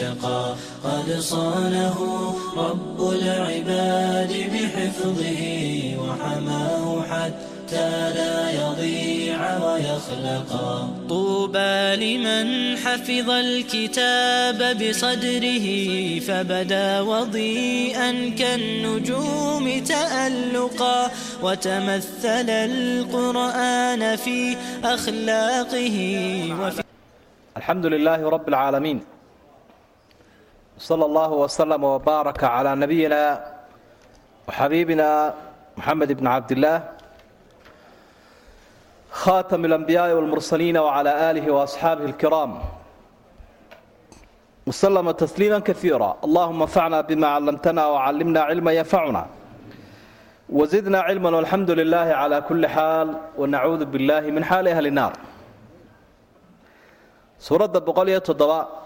اتقى قد صانه رب العباد بحفظه وحماه حتى لا يضيع ويخلقا طوبى لمن حفظ الكتاب بصدره فبدا وضيئا كالنجوم تألقا وتمثل القرآن في أخلاقه وفي الحمد لله رب العالمين sala allahu waslama wbaaraka calaa nabiyina xabiibina moxamed ibni cabdillaah khaatami alambiyaai walmursaliina wacala aalihi waasxaabihi alkiraam waslama tasliima kaiira allahuma anfacna bima callamtana wacallimna cilma yanfacuna wazidna cilma walxamdu lilaahi cala kulli xaal wanacuudu billahi min xaali ahli naar suuradda boqol iyo toddoba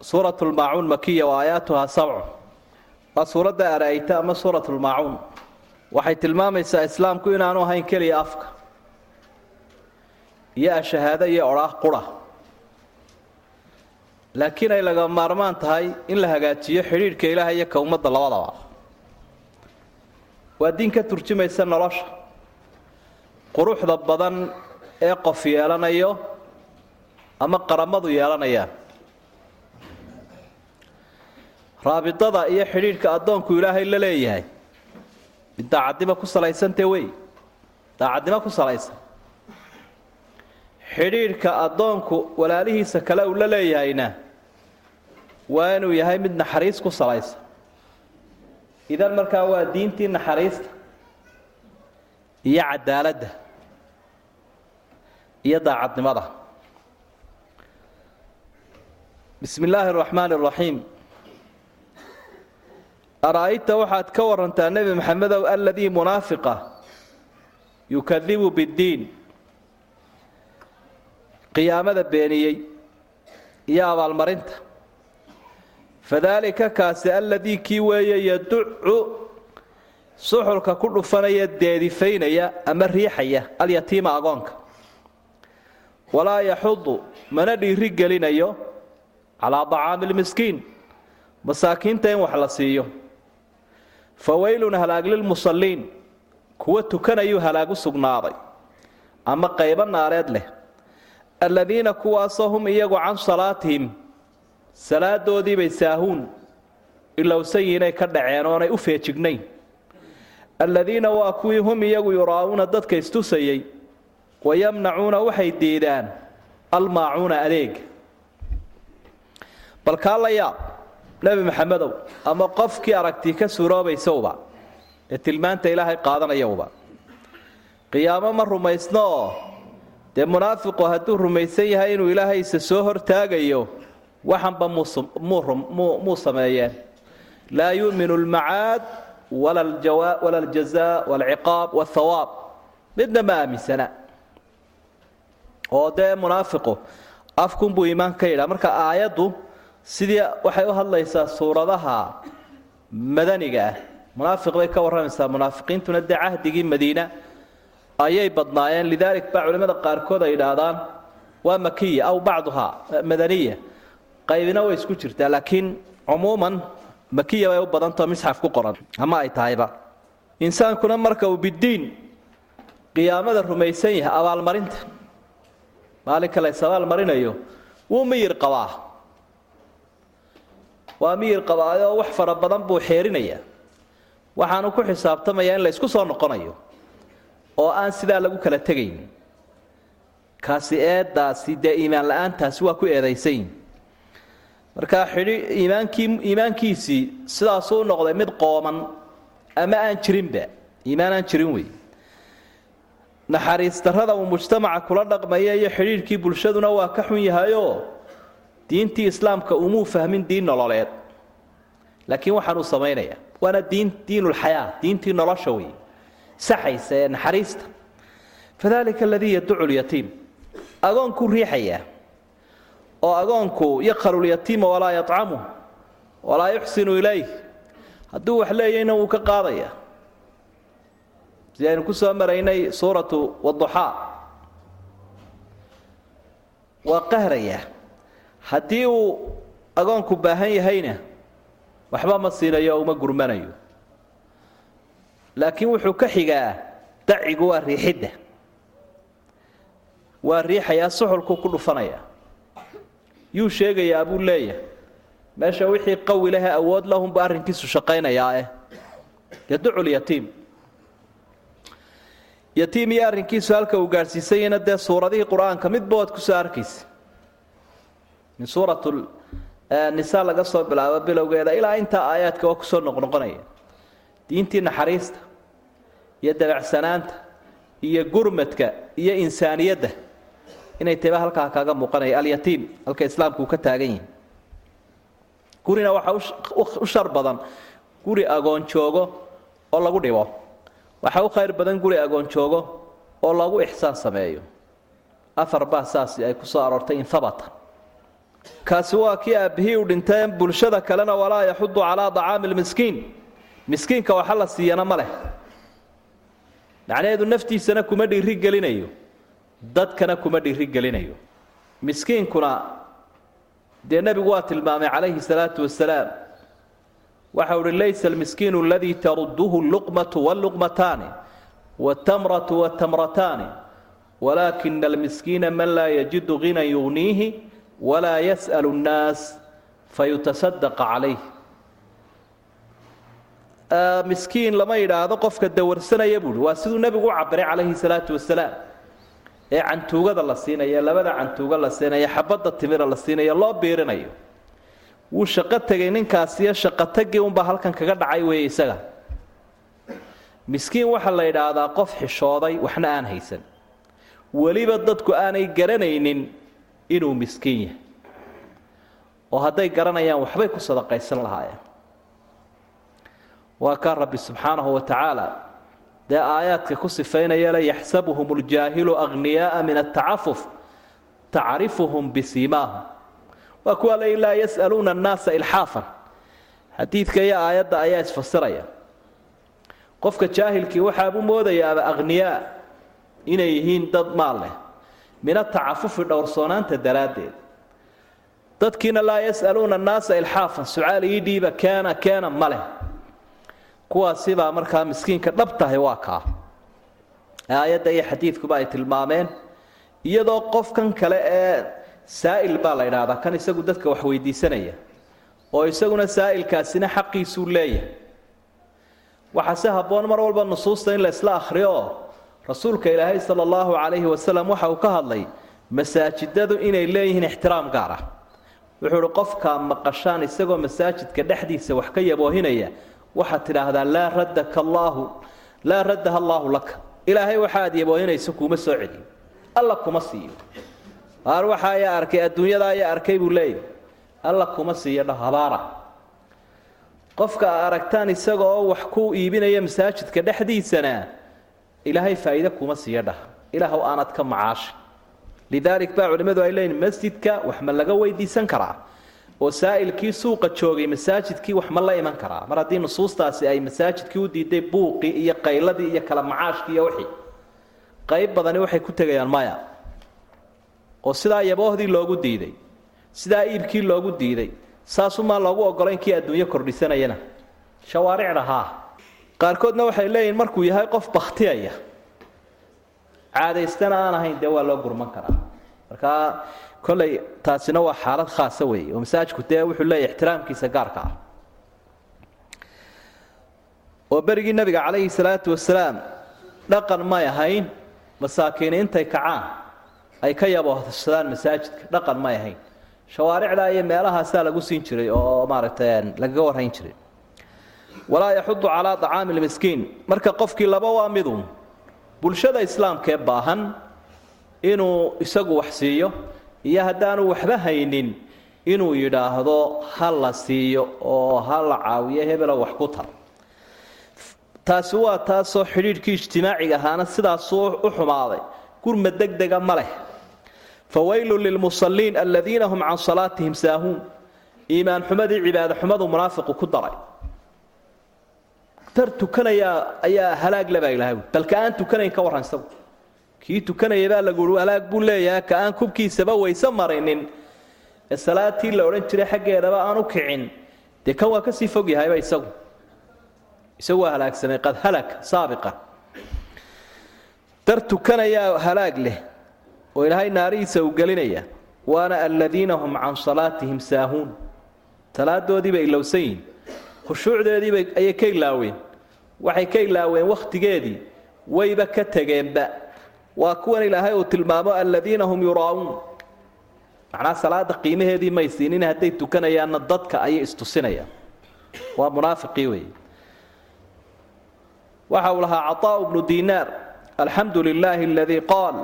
suuratulmaacuun makiya wa aayaatuhaa sabcu. Waa suuradda ara'ayta ama suuratulmaacuun waxay tilmaamaysaa islaamku inaanu ahayn keliya afka. Iyo ashahaado iyo odhaah qura. Laakiin ay laga maarmaan tahay in la hagaajiyo xidhiidhka ilaaha iyo ka ummadda labadaba. Waa diin ka turjumaysa nolosha. Quruxda badan ee qof yeelanayo ama qaramadu yeelanayaan raabidada iyo xidhiidhka addoonku ilaahay la leeyahay. Mid daacadnimo ku salaysantee wey? Daacadnimo ku salaysan. Xidhiidhka addoonku walaalihiisa kale uu la leeyahayna waa inuu yahay mid naxariis ku salaysan. Idan markaa waa diintii naxariista iyo cadaaladda iyo daacadnimada. Bismi illaahi araxmaan araxiim ara'ayta waxaad ka warantaa nebi maxamedow aladii munaafiqa yukadibu biddiin qiyaamada beeniyey iyo abaalmarinta fadaalika kaasi aladii kii weeye yaducu suxulka ku dhufanaya deedifaynaya ama riixaya alyatiima agoonka walaa yaxudu mana dhiiri gelinayo calaa dacaami lmiskiin masaakiinta in wax la siiyo fa weylun halaag lilmusalliin kuwa tukanayuu halaag u sugnaaday ama qaybo naareed leh alladiina kuwaasoo hum iyagu can salaatihim salaadoodiibay saahuun ilowsan yihinay ka dhaceen oonay u feejignayn alladiina waa kuwii hum iyagu yuraa'uuna dadka istusayey wayamnacuuna waxay diidaan almaacuuna adeega bal kaa la yaab nebi maxamedow ama qofkii aragtii ka suuroobaysowba ee tilmaanta ilaahay qaadanayowba. Qiyaamo ma rumaysno? Dee munaafiqu hadduu rumaysan yahay inuu ilaahaysa soo hortaagayo waxanba muu sameeyeen. Laa yu'minu almacaad wala aljazaa walciqaab walthawaab midna ma aaminsana oo dee munaafiqu afkunbuu iimaan ka yidhaa marka aayaddu sidii waxay u hadlaysaa suuradaha madaniga? Ah munaafiq bay ka warramaysaa. Munaafiqiintuna dee cahdigii madiina ayay badnaayeen. Lidaalik baa culimmada qaarkood ay yidhaahdaan waa makiya aw bacduhaa madaniya qaybina way isku jirtaa laakiin cumuuman makiya bay u badantao misxaf ku qoran. Ama ay tahayba. Insaankuna marka uu biddiin qiyaamada rumaysan yahay abaalmarinta maalinka lays abaalmarinayo wuu miyir qabaa waa miyir qabaayoo wax fara badan buu xeerinayaa waxaanu ku xisaabtamayaa in la ysku soo noqonayo oo aan sidaa lagu kala tegayn. Kaasi eedaasi dee iimaan la'aantaasi waa ku eedaysayin markaa xidhi iimaankii iimaankiisii sidaasuu noqday mid qooman ama aan jirinba iimaan aan jirin wey. Naxariis darrada uu mujtamaca kula dhaqmaya iyo xidhiidhkii bulshaduna waa ka xun yahayoo diintii islaamka umuu fahmin diin nololeed. Laakiin waxaanuu samaynaya waana diin diinulxayaa diintii nolosha wey saxaysa ee naxariista. Fadalika aladii yaducu lyatiim agoonkuu riixaya oo agoonku yaqhalu lyatiima walaa yatcamuh walaa yuxsinu ilayh. Hadduu wax leeyahayna wuu ka qaadaya si ku soo maraynay suuratu waduxaa waa qahraya haddii uu agoonku baahan yahayna waxba ma siinayo uma gurmanayo. Laakiin wuxuu ka xigaa dacigu waa riixidda. Waa riixayaa suxulkuu ku dhufanaya. Yuu sheegayaa buu leeyahay meesha wixii qawi lehe awood lahunbu arrinkiisu shaqaynayaa eh. Yaducu lyatiim yatiim iyo arrinkiisu halka uu gaadhsiisayana dee suuradihii qur'aanka waad ku soo arkaysa min suurat nisa laga soo bilaabo bilowgeeda ilaa intaa aayaadka waa ku soo noqnoqonaya diintii naxariista iyo dabecsanaanta iyo gurmadka iyo insaaniyadda inay taba halkaa kaaga muuqanaya alyatiim halka islaamku uu ka taagan yahi gurina waxaa u shar badan guri agoon joogo oo lagu dhibo. Waxaa u khayr badan guri agoon joogo oo lagu ixsaan sameeyo. Afar baa saasi ay ku soo aroortay in habata kaasi waa kii aabihii u dhinteen bulshada kalena walaa yaxudu calaa acaami lmiskiin. Miskiinka waxa la siiyana ma leh. Macnaheedu naftiisana kuma dhiirigelinayo. Dadkana kuma dhiirigelinayo. Miskiinkuna dee nebigu waa tilmaamay calayhi salaatu wasalaam waxau uhi laysa almiskiinu aladii tarudduhu alluqmatu walluqmataani waltamratu watamrataani walaakina almiskiina man laa yajidu hinan yugniihi walaa yas'alu اnnaas fayutasadaqa calayh miskiin lama yidhaahdo qofka dawarsanaya buuhi waa siduu nebigu u cabiray calayhi salaatu wasalaam ee cantuugada la siinaya labada cantuuga la siinaya xabadda timira la siinaya loo biirinayo wuu shaqo tegay ninkaasiyo shaqotagii unbaa halkan kaga dhacay weeye isaga miskiin waxaa la yidhaahdaa qof xishooday waxna aan haysan weliba dadku aanay garanaynin inuu miskiin yahay oo hadday garanayaan waxbay ku sadaqaysan lahaayeen. Waa kaa rabbi subxaanahu wa tacaala dee aayaadka ku sifaynaya le yaxsabuhum اljaahilu aghniyaaa min atacafuf tacrifuhum bisiimaahum. Waa kuwa le laa yas'aluuna annaasa ilxaafan. Xadiidka iyo aayadda ayaa isfasiraya. Qofka jaahilkii waxaabuu moodayaaba akhniyaa inay yihiin dad maal leh min atacafufi dhowrsoonaanta daraaddeed. Dadkiina laa yas'aluuna annaasa ilxaafan sucaal ii dhiiba keena keena ma leh. Kuwaasibaa markaa miskiinka dhab tahay waa kaa. Aayadda iyo xadiidkuba ay tilmaameen iyadoo qofkan kale ee saa'il baa la idhaahdaa kan isagu dadka wax weydiisanaya oo isaguna saa'ilkaasina xaqiisuu leeyahay. Waxaa se habboon mar walba nusuusta in la isla akhriyo. oo rasuulka ilaahay sala allahu calayhi wasalam waxa uu ka hadlay masaajidadu inay leeyihiin ixtiraam gaar ah. Wuxuu uhi qofkaa maqashaan isagoo masaajidka dhexdiisa wax ka yaboohinaya waxaad tidhaahdaa laa raddaka allaahu laa raddaha allaahu laka ilaahay waxa aad yaboohinayso kuuma soo celiyo alla kuma siiyo. Qaar waxa arkay adduunyada ayaa arkay buu leeyahy alla kuma siiyo dha habaara. Qofka a aragtaan isaga oo wax ku iibinaya masaajidka dhexdiisana ilaahay faa'iide kuma siiyo dhah. Ilaahw aanad ka macaashi lidaalik baa culimmadu ay leeyihiin masjidka wax ma laga weydiisan karaa? Oo saa'ilkii suuqa joogay masaajidkii wax ma la iman karaa? Mar haddii nusuustaasi ay masaajidkii u diiday buuqii iyo qayladii iyo kala macaashkii iyo wixii. Qayb badani waxay ku tegayaan maya. Oo sidaa yaboohdii loogu diiday sidaa iibkii loogu diiday saasumaa loogu ogolayn kii adduunyo kordhisanayana. Shawaaricda haa qaarkoodna waxay leeyihiin markuu yahay qof bakhtiyaya caadaystana aan ahayn dee waa loo gurman karaa. Markaa kolley taasina waa xaalad khaasa weeye. Oo masaajidku dee wuxuu leeyahy ixtiraamkiisa gaarka ah. Oo berigii nabiga calayhi salaatu wasalaam dhaqan may ahayn masaakiini intay kacaan ay ka yabohsadaan masaajidka dhaqan may ahayn. Shawaaricda iyo meelahaasaa lagu siin jiray oo maaragtay lagaga warrayn jiray walaa yaxudu calaa acaami lmiskiin marka qofkii laba waa midun bulshada islaamkee baahan inuu isagu wax siiyo iyo haddaanu waxba haynin inuu yidhaahdo ha la siiyo oo ha la caawiyo hebelo wax ku tar. Taasi waa taasoo xidhiidhkii ijtimaaciga ahaana sidaasuu u xumaaday. Gurma degdega ma leh. Fawaylun lilmusalliin aladiina hum can salaatihim saahuun. Iimaan xumadii cibaado xumadu munaafiqu ku daray tar tukanayaa ayaa halaag le baa ilahay bal aan tukanayn ka warran isagu. Kii tukanaya baa lagu ui halaag buu leeyahay ka aan kubkiisaba wayse marinin. Ee salaatii la odhan jiray xaggeedaba aan u kicin. Dee kan waa ka sii fog yahayba isagu? Isagu waa halaagsamay qad halak saabiqan dar tukanayaa halaag leh oo ilaahay naarihiisa uu gelinaya waana aladiina hum can salaatihim saahuun. Salaadoodiiba ilowsan yihiin khushuucdeediiba ayay ka ilaaween. Waxay ka ilaaween wakhtigeedii. Wayba ka tegeenba. Waa kuwan ilaahay uu tilmaamo aladiina hum yuraa'uun macnaa salaada qiimaheedii may siinin hadday tukanayaanna dadka ayay istusinayaan. Waa munaafiqii weeye. Waxa uu lahaa caطaء bnu dinaar alxamdu lilaahi aladii qaal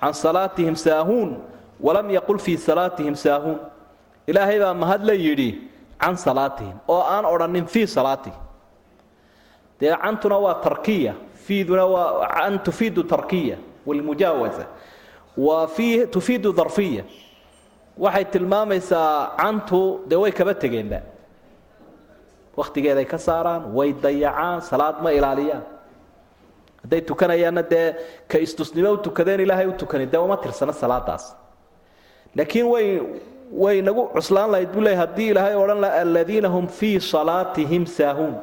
can salaatihim saahuun walam yaqul fii salaatihim saahuun ilaahay baa mahad la yidhi can salaatihim oo aan odhanin fii salaatihim dee cantuna waa tarkiya fiiduna waa can tufiidu tarkiya walmujaawaza waa fii tufiidu darfiya. Waxay tilmaamaysaa cantu dee way kaba tegeenba. Wakhtigeeday ka saaraan way dayacaan salaad ma ilaaliyaan. Hadday tukanayaanna dee ka istusnimo u tukadeen ilaahay u tukani dee uma tirsana salaadaas. Laakiin way way nagu cuslaan lahayd buu leey haddii ilaahay odhan laha aladiina hum fii salaatihim saahuun.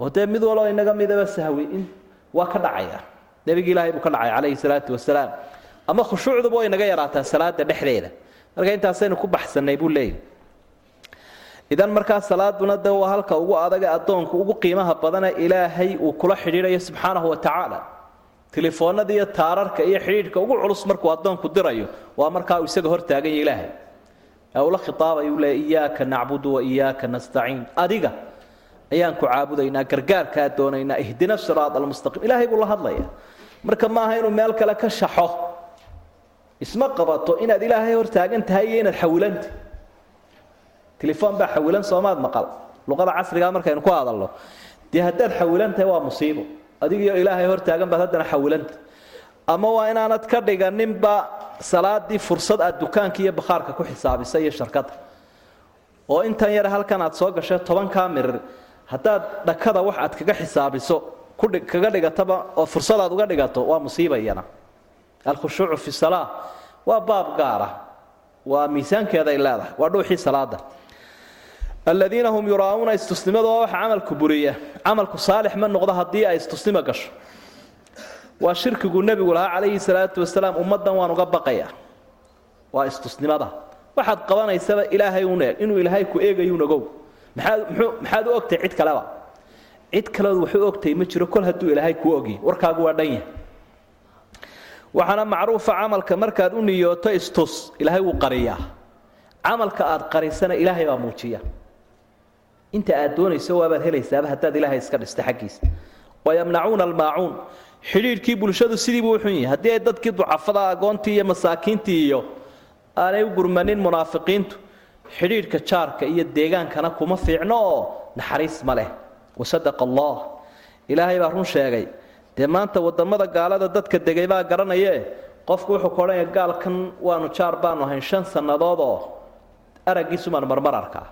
Oo dee mid waloo inaga midaba sahwi in waa ka dhacaya. Nebigi ilaahay buu ka dhacay calayhi salaatu wasalaam ama khushuucduba way naga yaraataa salaada dhexdeeda. Marka intaasaynu ku baxsannay buu leeyahy idan markaa salaaduna de waa halka ugu adaga addoonku ugu qiimaha badane ilaahay uu kula xidhiidhayo subxaanahu wa tacaala. Telefoonada iyo taararka iyo xidhiidhka ugu culus markuu addoonku dirayo waa markaa isaga hortaaganya ilaahay ee ula khitaabayu leey iyaaka nacbudu wa iyaaka nastaciin. Adiga ayaan ku caabudaynaa gargaarkaa doonaynaa ihdina siraad almustaqiim. Ilaahay buu la hadlaya marka maaha inuu meel kale ka shaxo. Isma qabato inaad ilaahay hortaagan tahay iyo inaad xawilanta telefoon baa xawilan soomaad maqal. Luqada casrigaa markaynu ku hadalno dee haddaad xawilan waa musiibo. Adigiyo ilaahay hortaagan baad haddana xawilanta ama waa inaanad ka dhiganinba salaadii fursad aad dukaanka iyo bakhaarka ku xisaabisa iyo sharkada oo intan yar halkan aad soo gashay tobankaa mirir haddaad dhakada wax aad kaga xisaabiso kaga dhigataba oo fursad aad uga dhigato waa musiiba iyana alkhushuucu fi salaa waa baab gaara. Waa miisaankeeday leedahay waa dhuuxii salaada aladiina hum yuraa'uuna istusnimadu waa waxa camalku buriya. Camalku saalix ma noqdo haddii ay istusnimo gasho waa shirkigu nebigu lahaa calayhi salaatu wasalaam ummaddan waan uga baqaya. Waa istusnimada. Waxaad qabanaysaba ilaahay un eeg inuu ilaahay ku eegayuun ogow maxaad u ogtahay cid kaleba? Cid kaleood waxu ogtahay ma jiro kol hadduu ilaahay kuu ogyahy warkaagu waa dhan yahay. Waxaana macruufa camalka markaad u niyooto istus ilaahay wuu qariyaa. Camalka aad qarisana ilaahay baa muujiya inta aad doonayso waabaad helaysaaba haddaad ilaahay iska dhista xaggiisa. Wayamnacuuna almaacuun xidhiidhkii bulshadu sidii buu xun yahay haddii ay dadkii ducafada agoontii iyo masaakiintii iyo aanay u gurmanin munaafiqiintu xidhiidhka jaarka iyo deegaankana kuma fiicno oo naxariis ma leh. Wasadaqa allah ilaahay baa run sheegay dee maanta waddamada gaalada dadka degay baa garanayee? Qofku wuxuu ka odhanaya gaalkan waanu jaar baanu ahayn shan sannadoodoo araggiisumaan marmar arkaa.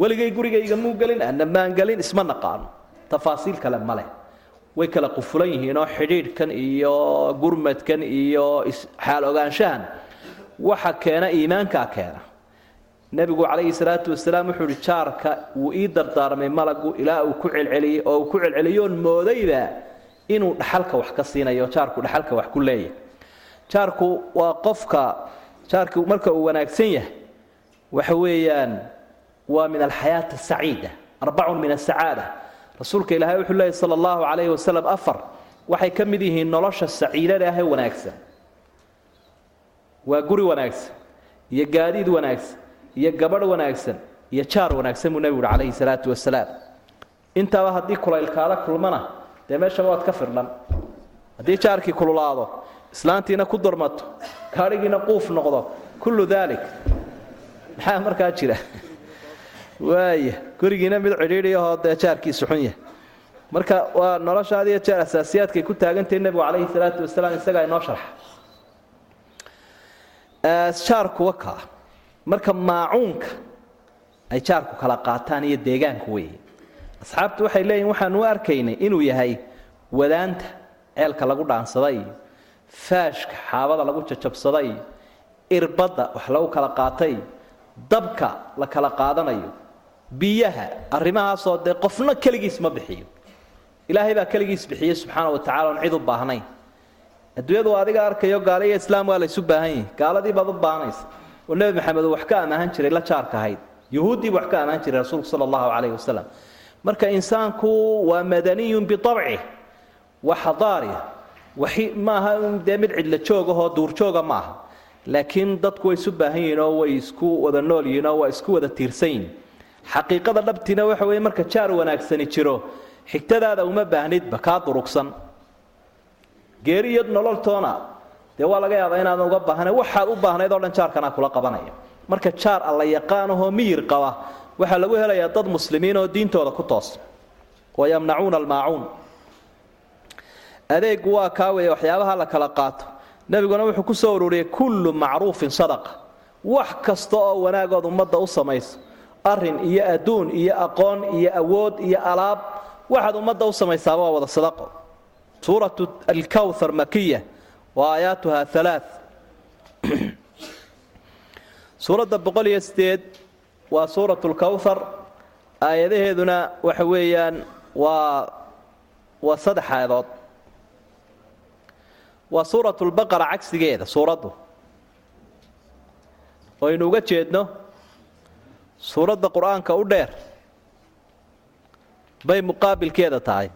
Weligay gurigayga muu gelin ana maan gelin isma naqaano. Tafaasiil kale ma leh way kala qufulan yihiinoo xidhiidhkan iyo gurmadkan iyo xaal ogaanshahan. Waxa keena iimaankaa keena. Nebigu calayhi salaatu wasalaam wuxuu ihi jaarka wuu ii dardaarmay malagu ilaa uu ku celceliyey oo uu ku celceliyoon moodayba inuu dhaxalka wax ka siinayo jaarku dhaxalka wax ku leeyahy jaarku waa qofka jaarku marka uu wanaagsan yahay waxa weeyaan waa min alxayaati asaciida arbacun min asacaada rasuulka ilaahay wuxuu leeyay sala allahu calayhi wasalam afar waxay ka mid yihiin nolosha saciidada ahee wanaagsan. Waa guri wanaagsan iyo gaadiid wanaagsan iyo gabadh wanaagsan iyo jaar wanaagsan buu nebigu uhi calayhi salaatu wasalaam intaaba haddii kulaylkaada kulmana dee meeshaba waad ka firdhan. Haddii jaarkii kululaado islaantiina ku durmato gaadhigiina quuf noqdo kullu daalik. Maxaa markaa jira waaya gurigiina mid cidhiidhiyahoo dee jaarkiisu xun yahay. Marka waa noloshaad iyo jeer asaasiyaadkay ku taagantahay nebigu calayhi salaatu wasalaam isagaa inoo sharxa jaarku wakaa marka maacuunka ay jaarku kala qaataan iyo deegaanku weeye. Asxaabtu waxay leeyihiin waxaanu u arkaynay inuu yahay wadaanta ceelka lagu dhaansaday iyo faashka xaabada lagu jajabsaday iyo irbadda wax lagu kala qaatay dabka la kala qaadanayo biyaha arrimahaasoo dee qofna keligiis ma bixiyo. Ilaahay baa keligiis bixiyey subxaana wa tacala oon cid u baahnayn. Adduunyadu adiga arkayo gaala iyo islaam waa laysu baahan yihiin gaaladii baad u baahanaysa oo nebi maxamed wax ka amaahan jiray la jaarka ahayd. Yuhuuddii buu wax ka amaahan jiray rasuulku sala allahu calayhi wasalam marka insaanku waa madaniyun biabcih wa xadaari. Maaha dee mid cidla joogahoo duurjooga ma laakiin dadku way isu baahan yihiin oo way isku wada nool yihiin oo waa isku wada tiirsan yihiin xaqiiqada dhabtiina waxa weeye marka jaar wanaagsani jiro xigtadaada uma baahnidba kaa durugsan. Geeri iyo nololtoona dee waa laga yaabaa inaadan uga baahnayn waxaad u baahnayd oo dhan jaarkanaa kula qabanaya. Marka jaar alla yaqaanahoo miyir qaba waxaa lagu helayaa dad muslimiin oo diintooda ku toosa wayamnacuuna almaacuun. Adeegu waa kaa weeye waxyaabaha la kala qaato. Nebiguna wuxuu ku soo ururiyey kullu macruufin sadaqa. Wax kasta oo wanaagood ummadda u samayso arrin iyo adduun iyo aqoon iyo awood iyo alaab waxaad ummadda u samaysaaba waa wada sadaqo. Suuratu alkawthar makiya wa aayaatuha alaa suuradda boqol iyo sideed waa suurat lkawthar aayadaheeduna waxa weeyaan waa waa saddex waa suurat lbaqara cagsigeeda suuraddu. Oynu uga jeedno suuradda qur'aanka u dheer bay muqaabilkeeda tahay.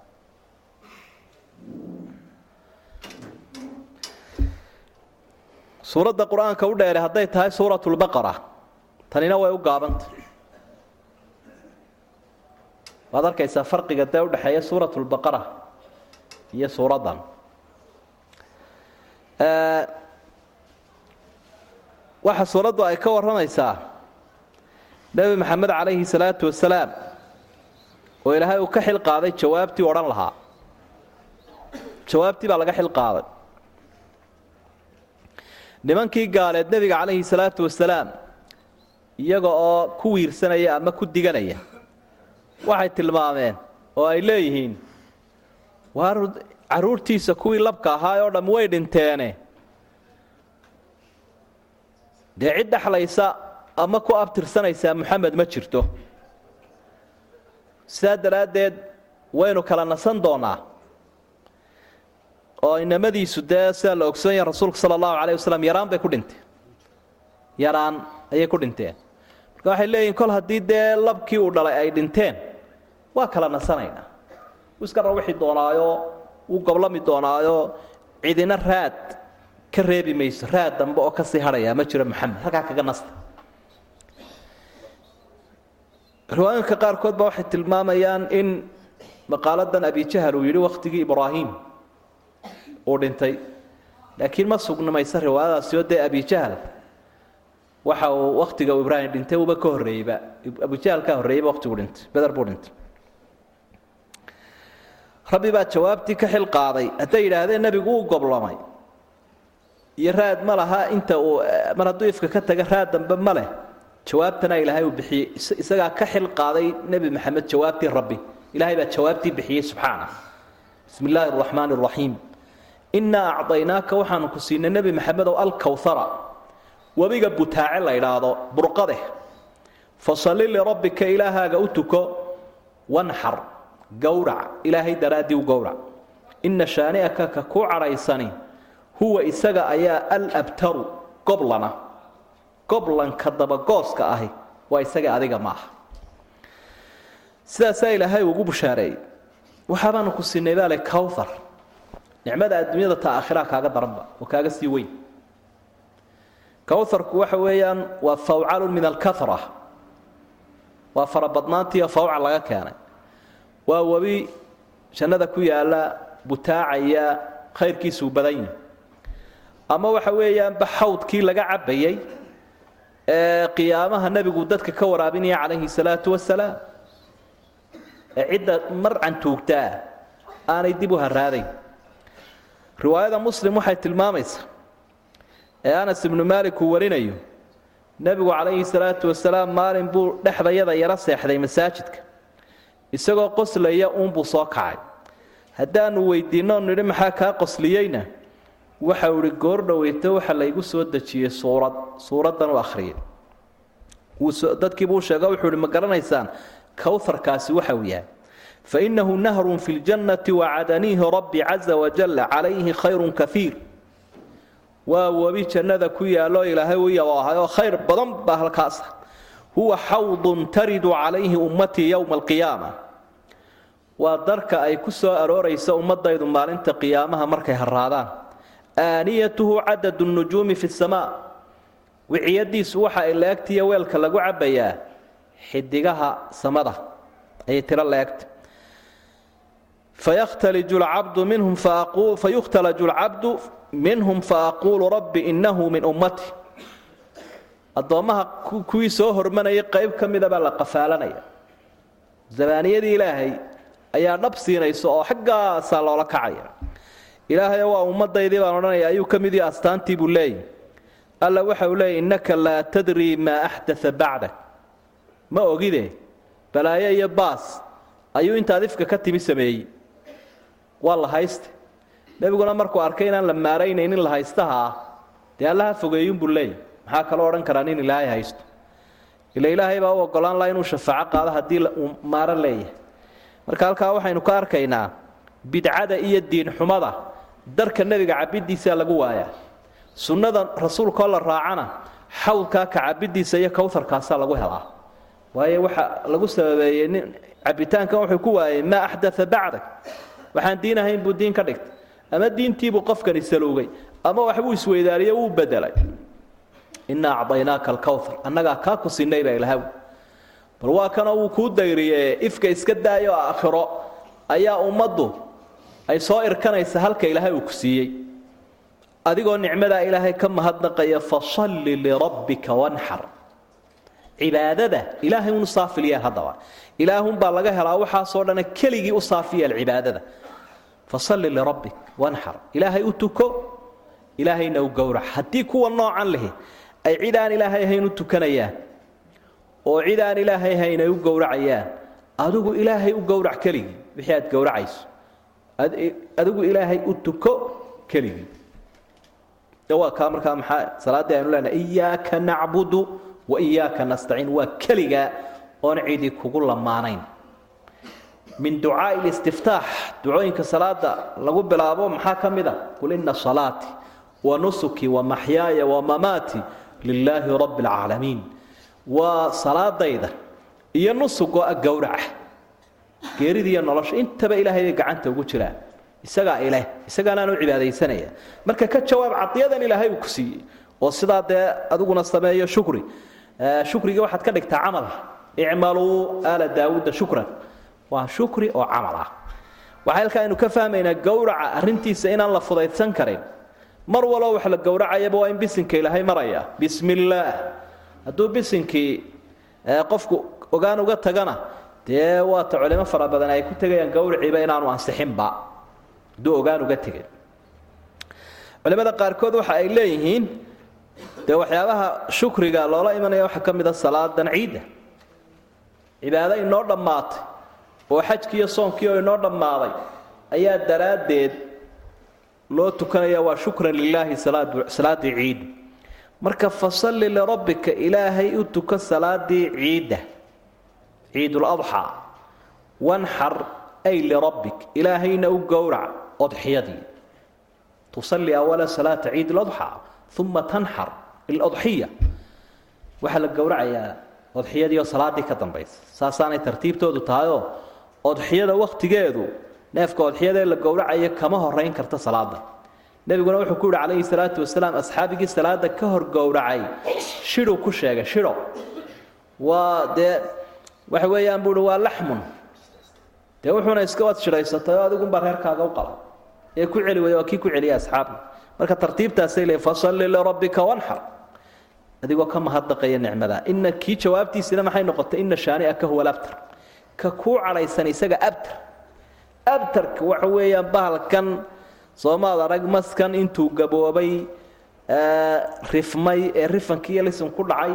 Suuradda qur'aanka u dheere hadday tahay suurat lbaqara tanina way u gaabanta waad arkaysaa farqiga dee udhexeeya suurat lbaqara iyo suuraddan. Waxa suuraddu ay ka warramaysaa nebi maxamed calayhi salaatu wasalaam oo ilaahay uu ka xil qaaday jawaabtii odhan lahaa. Jawaabtii baa laga xil qaaday nimankii gaaleed nebiga calayhi salaatu wasalaam iyaga oo ku wiirsanaya ama ku diganaya waxay tilmaameen oo ay leeyihiin waar carruurtiisa kuwii labka ahaa oo dhamm way dhinteene. Dee cid dhexlaysa ama ku abtirsanaysaa moxamed ma jirto. Sidaa daraaddeed waynu kala nasan doonaa oo inamadiisu dee sidaa la ogsoon yaha rasuulku sala allahu calayh wasalam yaraan bay ku dhinteen yaraan ayay ku dhinteen. Marka waxay leeyihiin kol haddii dee labkii uu dhalay ay dhinteen waa kala nasanaynaa. Wuu iska rawixi doonaayo wuu goblami doonaayo cidina raad ka reebi mayso raad dambe oo ka sii hadhayaa ma jiro maxamed halkaa kaga nasta riwaayinka qaarkood ba waxay tilmaamayaan in maqaaladan abijahal uu yidhi wakhtigii ibraahim uu dhintay. Laakiin ma sugnamaysa riwaayadaasi oo dee abijahal waxa uu wakhtiga uu ibraahim dhintay uba ka horreeyeyba abujahal ka horreeyeyba wakhtigu dhintay beder buu dhintay. Rabbi baa jawaabtii ka xil qaaday hadday yidhaahdeen nebigu uu goblamay iyo raad ma laha inta uu mar hadduu ifka ka taga raad dambe ma leh jawaabtana ilaahay uu bixiyey. Isagaa ka xil qaaday nebi maxamed jawaabtii rabbi. Ilaahay baa jawaabtii bixiyey subxaana. Bismi illaahi araxmaani araxiim innaa acdaynaaka waxaanu ku siinay nebi maxamedow alkawhara webiga butaace la idhaahdo burqadeh. Fasalli lirabbika ilaahaaga u tuko. Wanxar gowrac. Ilaahay daraaddii u gowrac. Inna shaani'aka ka ku cadhaysani huwa isaga ayaa alabtaru goblana goblanka dabagooska ahi waa isaga adiga ma aha. Sidaasaa ilaahay ugu bushaareeyey waxaabaanu ku siinay baale cowthar nicmada adduunyada ta aakhiraha kaaga daranba oo kaaga sii weyn. Kowharku waxa weeyaan waa fawcalun min alkara waa farabadnaantiiyo fawca laga keenay. Waa webi jannada ku yaalla butaacaya khayrkiisuu badan yihi ama waxa weeyaanba xawdkii laga cabbayay ee qiyaamaha nebigu dadka ka waraabinaya calayhi salaatu wasalaam ee cidda mar cantuugtaa aanay dib u haraadayn. Riwaayada muslim waxay tilmaamaysaa ee anas ibnu maalik uu warinayo nebigu calayhi salaatu wasalaam maalin buu dhexdayada yaro seexday masaajidka isagoo qoslaya uunbuu soo kacay. Haddaanu weydiinno nidhi maxaa kaa qosliyeyna waxau idhi goor dhoweyto waxa laygu soo dejiyey suurad. Suuraddan u akhriyay dadkiibuu sheego wuxuu ihi ma garanaysaan kowharkaasi waxa uu yahay. Fainahu nahrun fi ljannati wacadaniihi rabbi caza wajalla calayhi khayrun kaiir waa webi jannada ku yaallo ilaahay u yaboohay oo khayr badan baa halkaasa huwa xawdun taridu calayhi ummatii yowma alqiyaama. Waa darka ay ku soo arooraysa ummadaydu maalinta qiyaamaha markay haraadaan aaniyatuhu cadadu nujuumi fi samaa wiciyadiisu waxa ay laegtiiyo weelka lagu cabbayaa xidigaha samada. Ayay tiro minhum fayukhtalaju lcabdu minhum faaquulu rabbi innahu min ummati. Addoommaha kuwii soo hormanayay qayb ka mida baa la qafaalanaya. Zabaaniyadii ilaahay ayaa dhab siinaysa oo xaggaasaa loola kacaya ilaahay waa ummadaydii baan odhanaya ayuu ka mid yahi astaantii buu leeyahy alla waxa uu leeyay innaka laa tadrii maa axdaa bacdak. Ma ogide balaayo iyo baas ayuu intaad ifka ka timi sameeyey. Waa la hayste nebiguna markuu arkay inaan la maaraynaynin la haystaha ah dee allaha fogeeyunbuu leeyahy maxaa kaloo odhan karaa nin ilaahay haysto? Ila ilaahay baa u ogolaan laha inuu shafaaco qaado haddii uu maaro leeyahay. Marka halkaa waxaynu ka arkaynaa bidcada iyo diinxumada darka nebiga cabiddiisaa lagu waayaa sunnada rasuulkaoo la raacana xawdkaa ka cabiddiisa iyo kowharkaasaa lagu helaa. Waayo waxa lagu sababeeyey nin cabitaankan wuxuu ku waayey maa axdaa bacdak. Waxaan diin ahayn buu diin ka dhigtay. Ama diintiibuu qofkani salowgay ama waxbuu isweydaariyo wuu bedelay innaa acdaynaaka alkowhar annagaa kaa ku sinay baa ilahaw bal waa kanoo wuu kuu dayriye ifka iska daayo aakhiro. Ayaa ummaddu ay soo irkanaysa halka ilaahay uu ku siiyey. Adigoo nicmadaa ilaahay ka mahadnaqaya fasalli lirabbika wanxar cibaadada ilaahay unu saafiliyeen haddaba. Ilaahunbaa laga helaa waxaasoo dhana keligii u saafiyeel cibaadada. Fasalli lirabbik wanxar ilaahay u tuko ilaahayna u gowrac. Haddii kuwa noocan lihi ay cid ilaahay ahayn u tukanayaan oo cid ilaahay ahayn ay u gowracayaan adigu ilaahay u gowrac keligii wixii aad gowracayso adigu ilaahay u tuko keligii waa kaa markaa maxaa salaaddii aynu leenahay iyaaka nacbudu wa iyaaka nastaciin. Waa keligaa oon cidi kugu lamaanayn. Min ducaai listiftaax ducooyinka salaada lagu bilaabo maxaa ka mid a qul ina salaati wa nusuki wa maxyaaya wa mamaati lilaahi rabbi alcaalamiin waa salaadayda iyo nusugoo a gowraca geeridiiyo nolosha. Intaba ilaahay bay gacanta ugu jiraan. Isagaa ileh isagaanaan u cibaadaysanaya. Marka ka jawaab cadiyadan ilaahay uu ku siiyey oo sidaa dee adiguna sameeyo shukri. Shukrigii waxaad ka dhigtaa camal. Icmaluu aala daawuuda shukran. Waa shukri oo camal ah. Waxaa halkaa aynu ka fahmaynaa gowraca arrintiisa inaan la fudaydsan karin. Mar waloo wax la gowracayaba waa in bisinka ilaahay maraya. Bismi hadduu bisinkii qofku ogaan uga tagana dee waata culimo fara badan ay ku tegayaan gowriciiba inaanu ansixinba hadduu ogaan uga tegay. Culimada qaarkood waxa ay leeyihiin dee waxyaabaha shukriga loola imanaya waxaa ka mid a salaadan ciidda cibaado inoo dhammaatay oo xajkii iyo soonkii oo inoo dhammaaday ayaa daraaddeed loo tukanaya waa shukran lilaahi salaaddii ciidda marka fasalli lirabbika ilaahay u tuko salaadii ciidda ciiduladxaa wanxar ay lirabbik ilaahayna u gowrac odxiyadii. Tusalli awala salaata ciid ladxaa uma tanxar ilodxiya. Waxaa la gowracayaa odxiyadiioo salaaddii ka dambaysa saasaanay tartiibtoodu tahayoo odxiyada wakhtigeedu neefka odxiyadee la gowracayo kama horayn karta salaada nebiguna wuxuu ku yihi calayhi salaatu wasalaam asxaabigii salaada ka hor gowracay. Shidhuu ku sheegay shidho waa dee waxa weeyaan buuhi waa laxmun. Dee wuxuuna iska shidhaysatay oo adigunbaa reerkaaga u qala. Ee ku celi waya waa kii ku celiya asxaabga marka tartiibtaasay leey fasalli lirabbika wanxar adigoo ka mahadnaqaya nicmada ina kii jawaabtiisina maxay noqotay? Ina shaani'aka huwa labtar ka kuu cadhaysan isaga abtar. Abtarka waxa weeyaan bahalkan soomaad arag maskan intuu gaboobay rifmay ee rifankiiyo lisan ku dhacay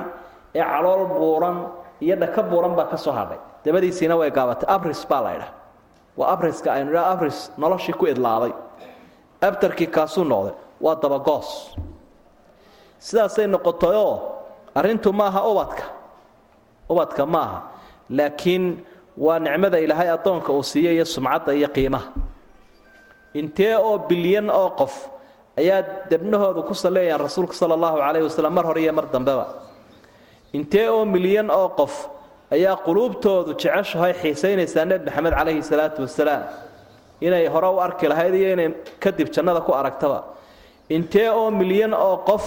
ee calool buuran iyo dhaka buuran baa ka soo hadhay dabadiisiina way gaabatay abris baa la ydhaha waa abriska aynu idhaha abris. Noloshii ku idlaaday abtarkii kaasuu noqday waa dabagoos sidaasay noqotayoo arrintu maaha ubadka ubadka maaha laakiin waa nicmada ilaahay addoonka uu siiyo iyo sumcadda iyo qiimaha intee oo bilyan oo qof. Ayaa debnahoodu ku salleeyaan rasuulka sala allahu calayhi wasalam mar hore iyo mar dambeba intee oo milyan oo qof ayaa quluubtoodu jeceshahay xiisaynaysaa nebi maxamed calayhi salaatu wasalaam inay hore u arki lahayd iyo inay kadib jannada ku aragtaba. Intee oo milyan oo qof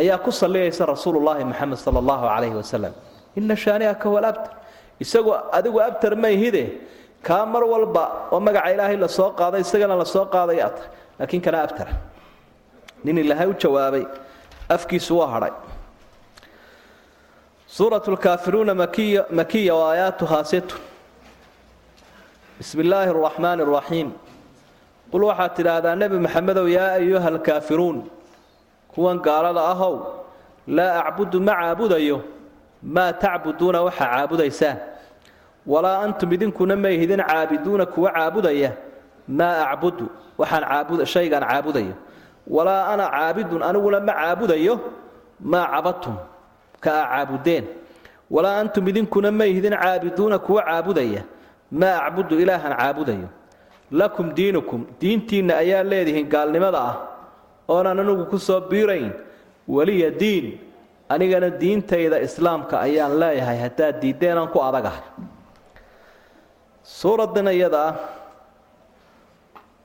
ayaa ku salliyaysa rasuulullaahi maxamed sala allahu calayhi wasalam ina shaani'aka huwa alabtar isagu adigu abtar mayhide kaa mar walba oo magaca ilaahay la soo qaaday isagana la soo qaaday aad. Tahay laakiin kana abtara nin ilaahay u jawaabay afkiisu waa hadhay suurat lkaafiruuna makiya makiya wa aayaatuhaa situn bismi illaahi araxmaani araxiim qul waxaad tidhaahdaa nebi maxamedow yaa ayuha alkaafiruun kuwan gaalada ahow laa acbudu ma caabudayo maa tacbuduuna waxaa caabudaysaan walaa antum idinkuna ma ihidin caabiduuna kuwa caabudaya maa acbudu waxaan shaygaan caabudayo. Walaa ana caabidun aniguna ma caabudayo maa cabadtum ka aa caabudeen. Walaa antum idinkuna ma ihidin caabiduuna kuwa caabudaya. Maa acbudu ilaahan caabudayo. Lakum diinukum diintiinna ayaa leedihiin gaalnimada ah oonaan anigu ku soo biirayn. Weliya diin anigana diintayda islaamka ayaan leeyahay haddaad diiddeenaan ku adagahay suuraddan iyada ah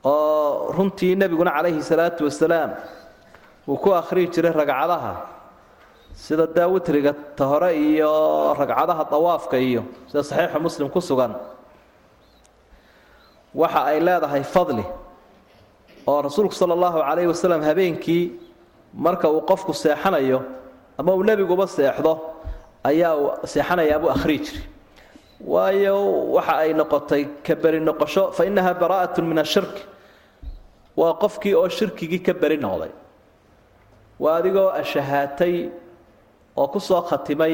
oo runtii nebiguna calayhi salaatu wasalaam uu ku akhriyi jiray ragcadaha sida daa witriga ta hore iyo ragcadaha dawaafka iyo sida saxiixu muslim ku sugan waxa ay leedahay fadli oo rasuulku sala allahu calayhi wasalam habeenkii marka uu qofku seexanayo ama uu nebiguba seexdo ayaa uu seexanayaabuu akhriyi jiray waayo waxa ay noqotay ka beri noqosho fa innaha bara'atun min ashirk waa qofkii oo shirkigii ka beri noqday. Waa adigoo ashahaatay oo ku soo khatimay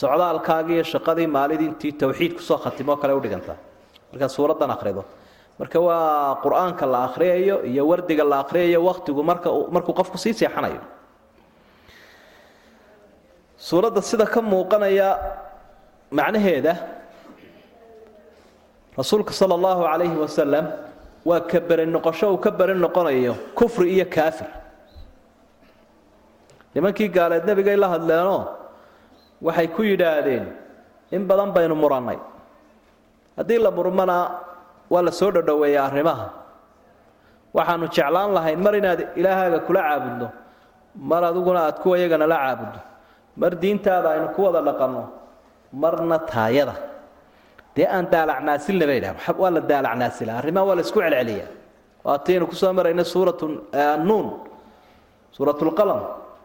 socdaalkaagii iyo shaqadii maalidintii towxiid ku soo khatimoo kale u dhigantaa markaa suuraddan akhrido. Marka waa qur'aanka la akhriyayo iyo wardiga la akhriyayo wakhtigu marka markuu qofku sii seexanayo. Suuradda sida ka muuqanaya macnaheeda rasuulka sala allahu calayhi wasalam waa ka beri noqosho uu ka beri noqonayo kufri iyo kaafir nimankii gaaleed nebigay la hadleenoo waxay ku yidhaahdeen in badan baynu murannay. Haddii la murmana waa la soo dhodhoweeya arrimaha. Waxaanu jeclaan lahayn mar inaad ilaahaaga kula caabudno mar adiguna aad kuwa yagana la caabuddo mar diintaada aynu ku wada dhaqanno marna taayada. Dee aan daalacnaasilna bay dhaha waa la daalacnaasila arrimaha waa la isku celceliyaa. Waataynu ku soo marayna suuratu annuun suurat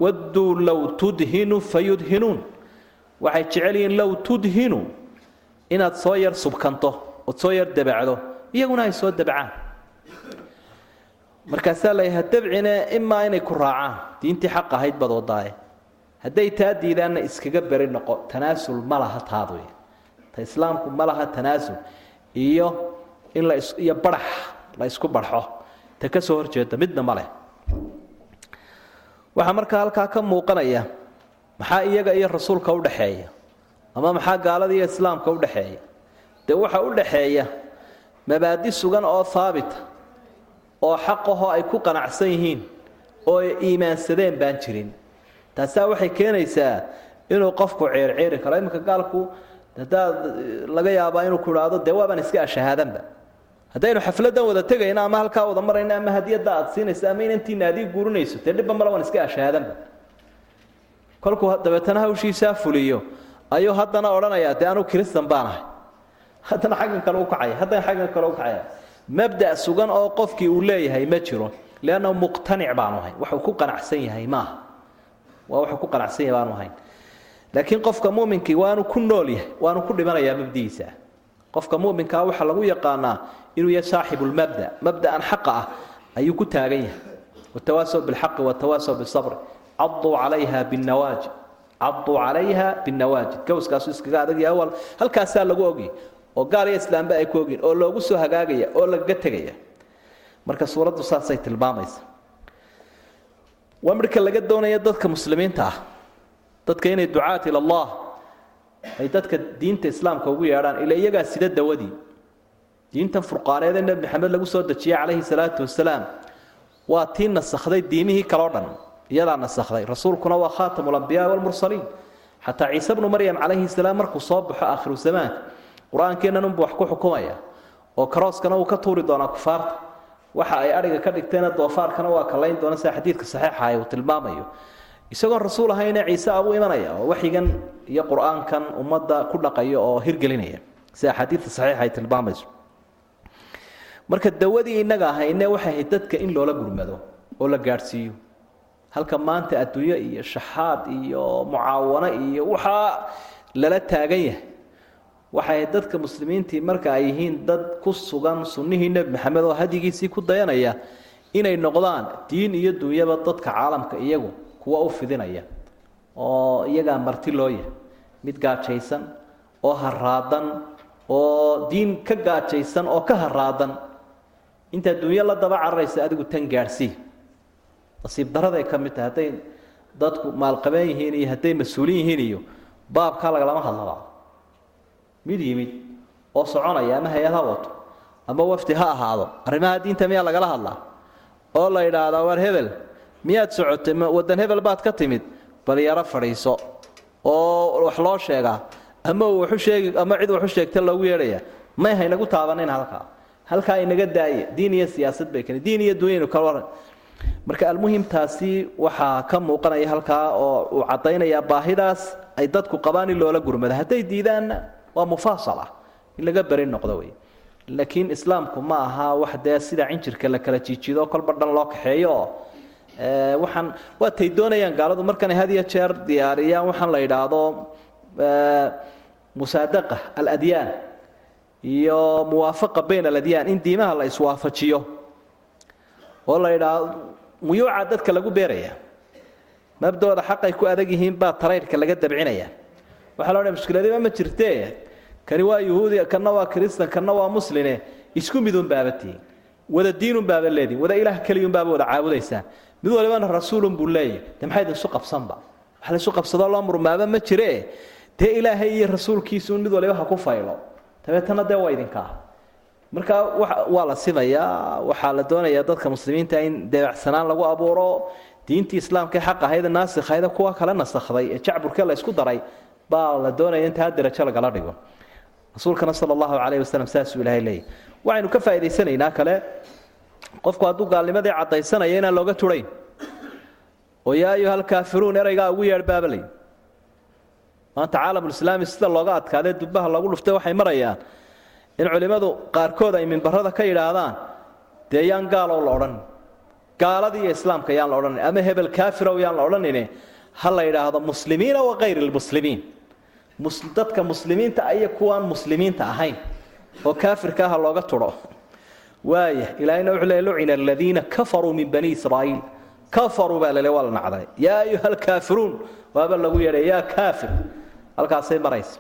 wadduu low tudhinu fayudhinuun. Waxay jecel yihiin low tudhinu inaad soo yar subkanto ood soo yar debacdo iyaguna ay soo debcaan markaasaa layaha dabcine imaa inay ku raacaan. Diintii xaq ahayd baad wadaaye hadday taa diidaanna iskaga beri noqo tanaasul ma laha taaduy ta islaamku ma laha tanaasul. Iyo in la iyo barax la isku barxo. Ta ka soo horjeeda midna ma leh waxaa markaa halkaa ka muuqanaya maxaa iyaga iyo rasuulka u dhaxeeya? Ama maxaa gaalada iyo islaamka u dhaxeeya? Dee waxa u dhaxeeya mabaadi sugan oo haabita oo xaqahoo ay ku qanacsan yihiin oo ay iimaansadeen baan jirin. Taasaa waxay keenaysaa inuu qofku ceerceeri karo. Iminka gaalku hadaad laga yaabaa inuu ku idhaahdo dee waabaan iska ashahaadanba haddaynu xafladan wada tegayno ama halkaa wada marayno ama hadiyadda aad siinayso ama inantiina adii guurinayso dee dhibba male waan iska ashaadanba kolkuu dabeetana hawshiisaa fuliyo. Ayuu haddana odhanayaa dee anuu kiristan baan ahay. Haddana xaggan kale u kacaya haddana xaggan kale u kacaya mabda' sugan oo qofkii uu leeyahay ma jiro leannahu muqtanic baanu ahayn waxuu ku qanacsan yahay maaha waa wuxuu ku qanacsan yahay baanu ahayn. Laakiin qofka muminkii waanu ku nool yahay waanu ku dhimanayaa mabdihiisa qofka muminkaa waxaa lagu yaqaanaa inuu yahay saaxibulmabda mabda'an xaqa ah ayuu ku taagan yahay. Watawaasaw bilxaqi watawaasaw bisabri caduu calayha binnawaajid caduu calayha binnawaajid gowskaasu iskaga adagya awal. Halkaasaa lagu ogyay oo gaal iyo islaamba ay ku ogyiin oo loogu soo hagaagaya. Oo lagaga tegaya marka suuraddu saasay tilmaamaysa waa midhka laga doonaya dadka muslimiinta ah. Dadka inay ducaat ila allah ay dadka diinta islaamka ugu yeedhaan ila iyagaa sida dawadii diintan furqaaneed ee nebi maxamed lagu soo dejiyey calayhi salaatu wasalaam waa tii nasakhday diimihii kaleo dhan iyadaa nasakhday rasuulkuna waa khaatamu lambiyaa walmursaliin xataa ciise bnu maryam calayhi salaam markuu soo baxo aakhiru zamaanka qur'aankeennan wax ku xukumaya oo karooskana uu ka tuuri doonaa kufaarta. Waxa ay adhiga ka dhigteena doofaarkana waa kalayn doona sida xadiidka saxiixa uu tilmaamayo. Isagoon rasuul ahayne ciise abuu imanaya oo waxyigan iyo qur'aankan ummadda ku dhaqayo oo hirgelinaya. Sida axaadiidta saxiixa ay tilmaamayso marka dawadii innaga ahayne waxay ahayd dadka in loola gurmado oo la gaadhsiiyo. Halka maanta adduunyo iyo shaxaad iyo mucaawano iyo waxaa lala taagan yahay. Waxay ahayd dadka muslimiintii marka ay yihiin dad ku sugan sunnihii nebi maxamed oo hadyigiisii ku dayanaya inay noqdaan diin iyo dunyaba dadka caalamka iyagu kuwa u fidinaya oo iyagaa marti loo yahay. Mid gaajaysan oo haraadan oo diin ka gaajaysan oo ka haraadan intaa dunyo la daba cararaysa adigu tan gaadhsii nasiib daraday ka mid tahay hadday dadku maalqabeen yihiin iyo hadday mas'uuliin yihiin iyo baabkaa lagalama hadlaba. Mid yimid oo soconaya ama hay'ad ha wato ama wafdi ha ahaado arrimaha diinta miyaa lagala hadlaa? Oo la yidhaahdaa war hebel miyaad socotay? Wadan hebel baad ka timid? Bal yaro fadhiiso oo wax loo sheegaa ama waxu sheegi ama cid waxu sheegta loogu yeedhaya. May haynagu taabanin halkaa halkaa inaga daaya diin iyo siyaasad bay keen diin iyo dunyaynu kala waran. Marka almuhimtaasi waxaa ka muuqanaya halkaa oo uu caddaynayaa baahidaas ay dadku qabaan in loola gurmado hadday diidaanna waa mufaasala in laga beri noqdo wey. Laakiin islaamku ma aha wax dee sida cinjirka la kala jiijido kolba dhan loo kaxeeyo. Oo waxaan waatay doonayaan gaaladu markanay had iyo jeer diyaariyaan waxaan la yidhaahdo musaadaqa aladyaan iyo muwaafaqa bayn aladyaan in diimaha la iswaafajiyo. Oo la yidhaahdo muyuuca dadka lagu beeraya. Mabdooda xaqay ku adag yihiin baa tarayrhka laga dabcinaya. Waxaa loo dha mushkiladiba ma jirtee kani waa yuhuudi kana waa kristan kana waa musline. Isku midun baaba tihiin wada diinun baaba leedihin wada ilaah keliyun baaba wada caabudaysaan. Mid walibana rasuulun buu leeyahy de maxay idinsu qabsanba? Wax laysu qabsadoo loo murmaaba? Ma jire dee ilaahay iyo rasuulkiisuun mid waliba ha ku faylo dabeetana dee waa idinkaa marka waa la simayaa waxaa la doonayaa dadka muslimiinta in deebacsanaan lagu abuuro diintii islaamka ee xaq ahayd naasikhayd kuwa kale nasakhday ee jacburkee la isku daray baa la doonaya in taa darajo lagala dhigo. Rasuulkana sala allahu calayhi wasalam saasuu ilahay leeyahy waxaynu ka faa'idaysanaynaa kale qofku hadduu gaalnimadii caddaysanaya inaan looga turayn oo yaa ayuha alkaafiruun eraygaa ugu yeedh baabalay maanta caalamulislaami sida looga adkaadee dubbaha lagu dhuftay waxay marayaan in culimmadu qaarkood ay mimbarada ka yidhaahdaan dee yaan gaalow la odhan gaaladii islaamka yaan la odhanin ama hebel kaafirow yaan la odhanine ha la yidhaahdo muslimiina wa kayri lmuslimiin dadka muslimiinta iyo kuwaan muslimiinta ahayn oo kaafirka aha looga tudho waaya ilaahayna wuxuu leey lucina aladiina kafaruu min bani israa'iil. Kafaruu baa lale waa la nacday. Yaa ayuha alkaafiruun waaba lagu yeedhay yaa kaafir halkaasay maraysa.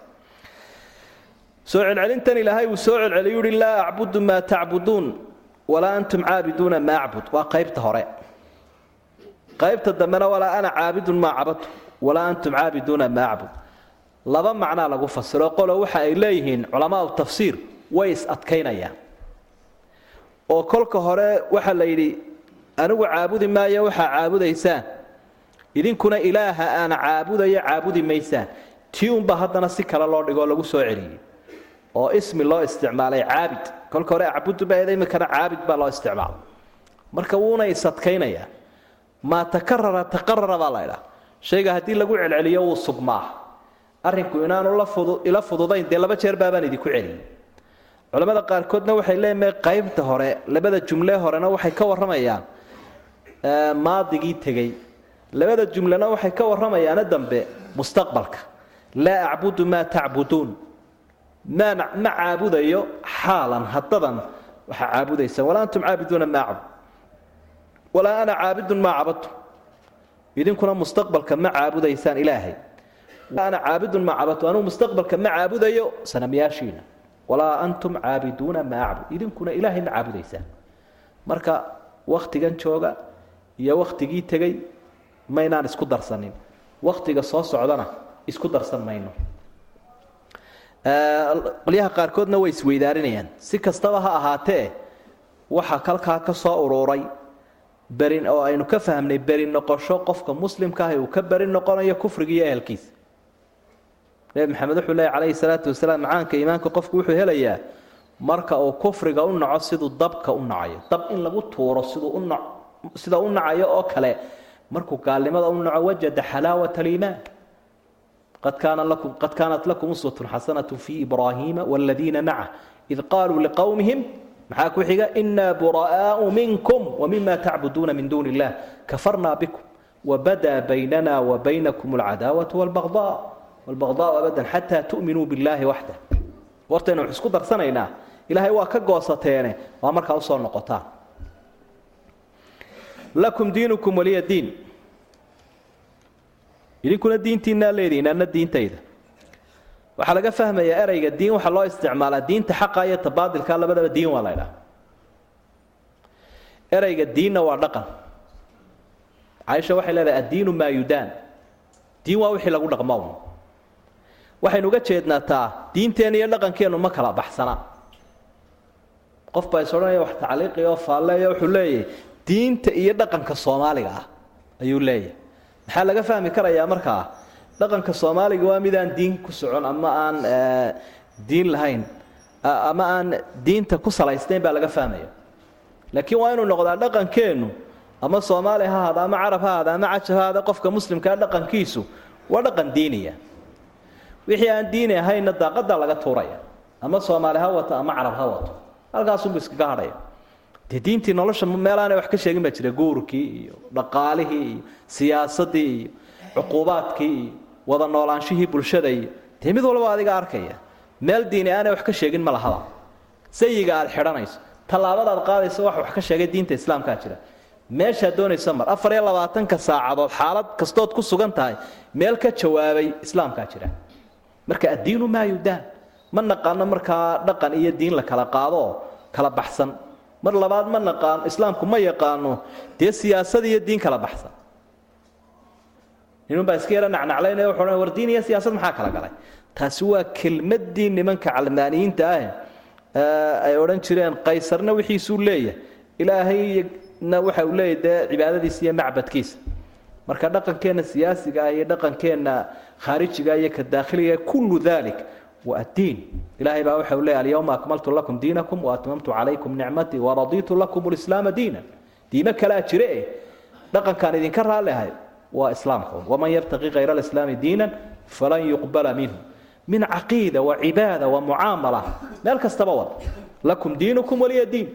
Soo celcelintan ilaahay uu soo celceliyu uhi laa acbudu maa tacbuduun walaa antum caabiduuna maa acbud. Waa qaybta hore. Qaybta dambena walaa ana caabidun maa cabadtu walaa antum caabiduuna maa acbud. Laba macnaa lagu fasiro qolo waxa ay leeyihiin culamaau tafsiir way is adkaynayaan. Oo kolka hore waxaa la yidhi anigu caabudi maayo waxaa caabudaysaan. Idinkuna ilaaha aan caabudayo caabudi maysaan tii unba haddana si kale loo dhigoo lagu soo celiyey oo ismi loo isticmaalay caabid. Kolka hore acbudu baa imikana caabid baa loo isticmaala. Marka wuuna isadkaynayaa maa takarara taqarara baa la ydhaa shayga haddii lagu celceliyo wuu sugmaa. Arrinku inaanu ila fududayn dee laba jeer baabaan idinku celiyey. Culamada qaarkoodna waxay leeyihiin qaybta hore labada jumle horena waxay ka warramayaan maadigii tegey. Labada jumlena waxay ka warramayaana dambe mustaqbalka laa acbudu maa tacbuduun maa ma caabudayo xaalan haddadan waxaa caabudaysa walaa antum caabiduuna maa cabud walaa ana caabidun maa cabadtum idinkuna mustaqbalka ma caabudaysaan ilaahay ana caabidun maa cabadtu anugu mustaqbalka ma caabudayo sanamyaashiina walaa antum caabiduuna maa acbud idinkuna ilaahay ma caabudaysaan marka wakhtigan jooga iyo wakhtigii tegey maynaan isku darsanin wakhtiga soo socdana isku darsan mayno qolyaha qaarkoodna way isweydaarinayaan si kastaba ha ahaatee waxaa kalkaa ka soo uruuray berin oo aynu ka fahmnay beri noqosho qofka muslimka ah uu ka beri noqonayo kufriga iyo ehelkiisa. Nebi maxamed wuxuu leeya calayhi salaatu wasalaam macaanka iimaanka qofku wuxuu helayaa marka uu kufriga u naco siduu dabka u nacayo. Dab in lagu tuuro siduu u sida u nacayo oo kale markuu gaalnimada u naco wajada xalaawat aliimaan qad kaanat lakum uswatun xasanatu fii ibraahiima waaladiina macah id qaaluu liqowmihim maxaa ku xiga inaa buraa'aau minkum wmima tacbuduuna min duuni illah kafarnaa bikum wabadaa baynana wa baynakum alcadaawatu walbaqdaa walbaqdaau abadan xataa tu'minuu billaahi waxdah wartaynu isku darsanaynaa ilaahay waa ka goosateene waa markaa u soo noqotaan lakum diinukum waliya diin idinkuna diintiinaa leedihiin anna diintayda. Waxaa laga fahmayaa ereyga diin waxaa loo isticmaalaa diinta xaqa iyo tabaadilka labadaba diin waa la ydhaha ereyga diinna waa dhaqan. Caaisha waxay leedahay addiinu maa yudaan diin waa wixii lagu dhaqmo waxaynu uga jeednaa taa diinteenna iyo dhaqankeennu ma kala baxsana. Qof baa is odhanaya wax tacliiqi oo faalleeya wuxuu leeyahay diinta iyo dhaqanka soomaaliga ah ayuu leeyahay maxaa laga fahmi karayaa markaa dhaqanka soomaaliga waa midaan diin ku socon ama aan diin lahayn ama aan diinta ku salaysnayn baa laga fahmaya laakiin waa inuu noqdaa dhaqankeennu ama soomaali ha ahaada ama carab ha ahaada ama cajab ha ahaada qofka muslimkaa dhaqankiisu waa dhaqan diiniya. Wixii aan diini ahaynna daaqadaa laga tuuraya ama soomaali ha wato ama carab ha wato. Halkaasunbu iskaga hadhaya dee diintii nolosha meelaanay wax ka sheegin baa jira guurkii iyo dhaqaalihii iyo siyaasadii iyo cuquubaadkii iyo wada noolaanshihii bulshada iyo dee mid walba adiga arkaya. Meel diini aanay wax ka sheegin ma lahaba sayiga aad xidhanayso tallaabadaad qaadayso wax wax ka sheegay diinta islaamkaa jira. Meeshaad doonayso mar. Afar iyo labaatanka saacadood xaalad kastood ku sugan tahay meel ka jawaabay islaamkaa jira. Marka addiinu maa yudaan ma naqaano markaa dhaqan iyo diin la kala qaado kala baxsan mar labaad ma naqaano islaamku ma yaqaano dee siyaasad iyo diin kala baxsan ninunbaa iska yara nacnaclaynaya wuxuu odhan war diin iyo siyaasad maxaa kala galay? Taasi waa kelmaddii nimanka calmaaniyiinta ah ay odhan jireen. Qaysarna wixiisuu leeyahay ilaahayna waxa uu leeyahy dee cibaadadiisa iyo macbadkiisa. Marka dhaqankeenna siyaasiga ah iyo dhaqankeenna khaarijiga iyo ka daakhiliga kullu dalik addiin ilahay baa waxa leeyahy alyawma akmaltu lakum diinakum waatmamtu calaykum nicmatii waraditu lakum lislaama diinan diimo kalea jire dhaqankaan idinka raalliahay waa islaamka waman yabtaqi kayra alislaami diinan falan yuqbala minhu min caqiida wa cibaada wa mucaamala meel kastaba wada lakum diinukum waliya diin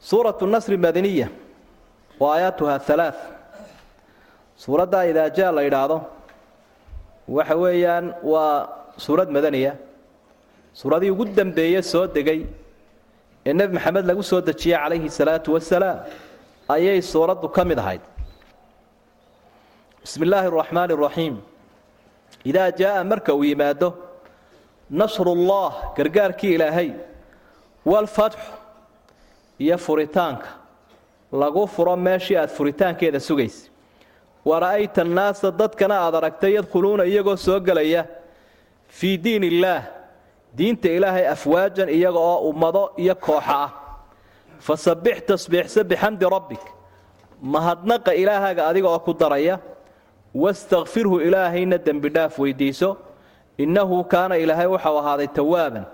suuratu nasri madaniya wa aayaatuha halaa suuraddaa idaa jaa la yidhaahdo waxa weeyaan waa suurad madaniya. Suuradii ugu dambeeye soo degay ee nebi maxamed lagu soo dejiyey calayhi salaatu wasalaam ayay suuraddu ka mid ahayd. Bismi illaahi araxmaani araxiim idaa jaaa marka uu yimaado nasrullah gargaarkii ilaahay waalfatxu iyo furitaanka. Lagu furo meeshii aad furitaankeeda sugaysa wara'ayta annaasa dadkana aad aragtay yadkhuluuna iyagoo soo gelaya fii diin illaah diinta ilaahay afwaajan iyaga oo ummado iyo kooxa ah fasabbix tasbiixsa bixamdi rabbik mahadnaqa ilaahaaga adiga oo ku daraya wastakfirhu ilaahayna dembi dhaaf weydiiso innahu kaana ilaahay waxau ahaaday tawaaban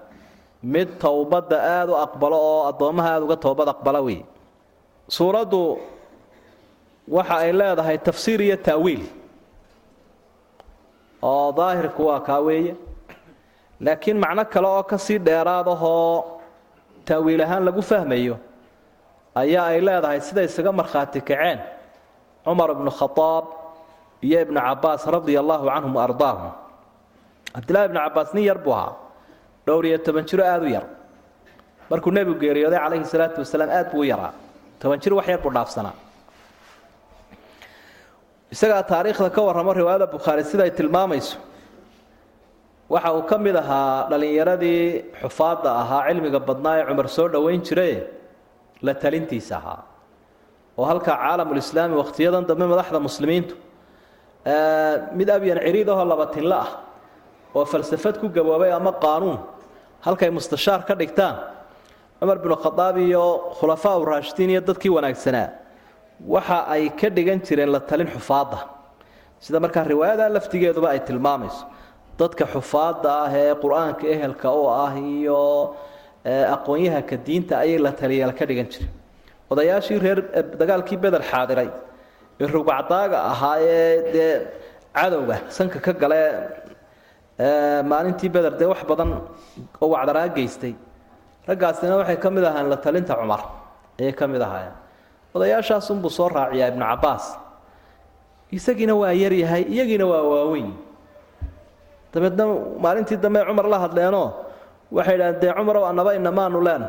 mid towbadda aada u aqbalo oo addoommaha aada uga toobad aqbala wey suuraddu waxa ay leedahay tafsiir iyo taawiil oo daahirku waa kaa weeye. Laakiin macno kale oo ka sii dheeraadahoo taawiil ahaan lagu fahmayo ayaa ay leedahay sida isaga markhaati kaceen. Cumar ibnu khadaab iyo ibnu cabbaas radia allaahu canhum wa ardaahum. Cabdillahi ibnu cabbaas nin yar buu ahaa. Dhowr iyo toban jiro aada u yar. Markuu nebigu geeriyooday calayhi salaatu wasalaam aad buu u yaraa. Toban jir wax yar buu dhaafsanaa isagaa taariikhda ka warramo riwaayada bukhaari siday tilmaamayso. Waxa uu ka mid ahaa dhallinyaradii xufaadda ahaa cilmiga badnaa ee cumar soo dhoweyn jiraye la talintiisa ahaa. Oo halkaa caalamulislaami wakhtiyadan dambe madaxda muslimiintu mid abyan ciriid ahoo labatinla ah oo falsafad ku gaboobay ama qaanuun halkay mustashaar ka dhigtaan cumar binu khadaab iyo khulafaa u raashidiin iyo dadkii wanaagsanaa waxa ay ka dhigan jireen la talin xufaadda. Sida markaa riwaayada laftigeeduba ay tilmaamayso dadka xufaadda ah ee qur'aanka ehelka u ah iyo aqoon-yahanka diinta ayay la taliyaal ka dhigan jireen. Odayaashii reer dagaalkii beder xaadiray ee rugacdaaga ahaa ee dee cadowga sanka ka gale maalintii beder dee wax badan oo wacdaraa geystay. Raggaasina waxay ka mid ahaan la talinta cumar ayay ka mid ahaayeen odayaashaasunbuu soo raaciyaa ibnu cabbaas. Isagiina waa yaryahay iyagiina waa waaweyn. Dabeedna maalintii dambe cumar la hadleenoo waxay idhahdeen dee cumarow annaba inamaanu leen.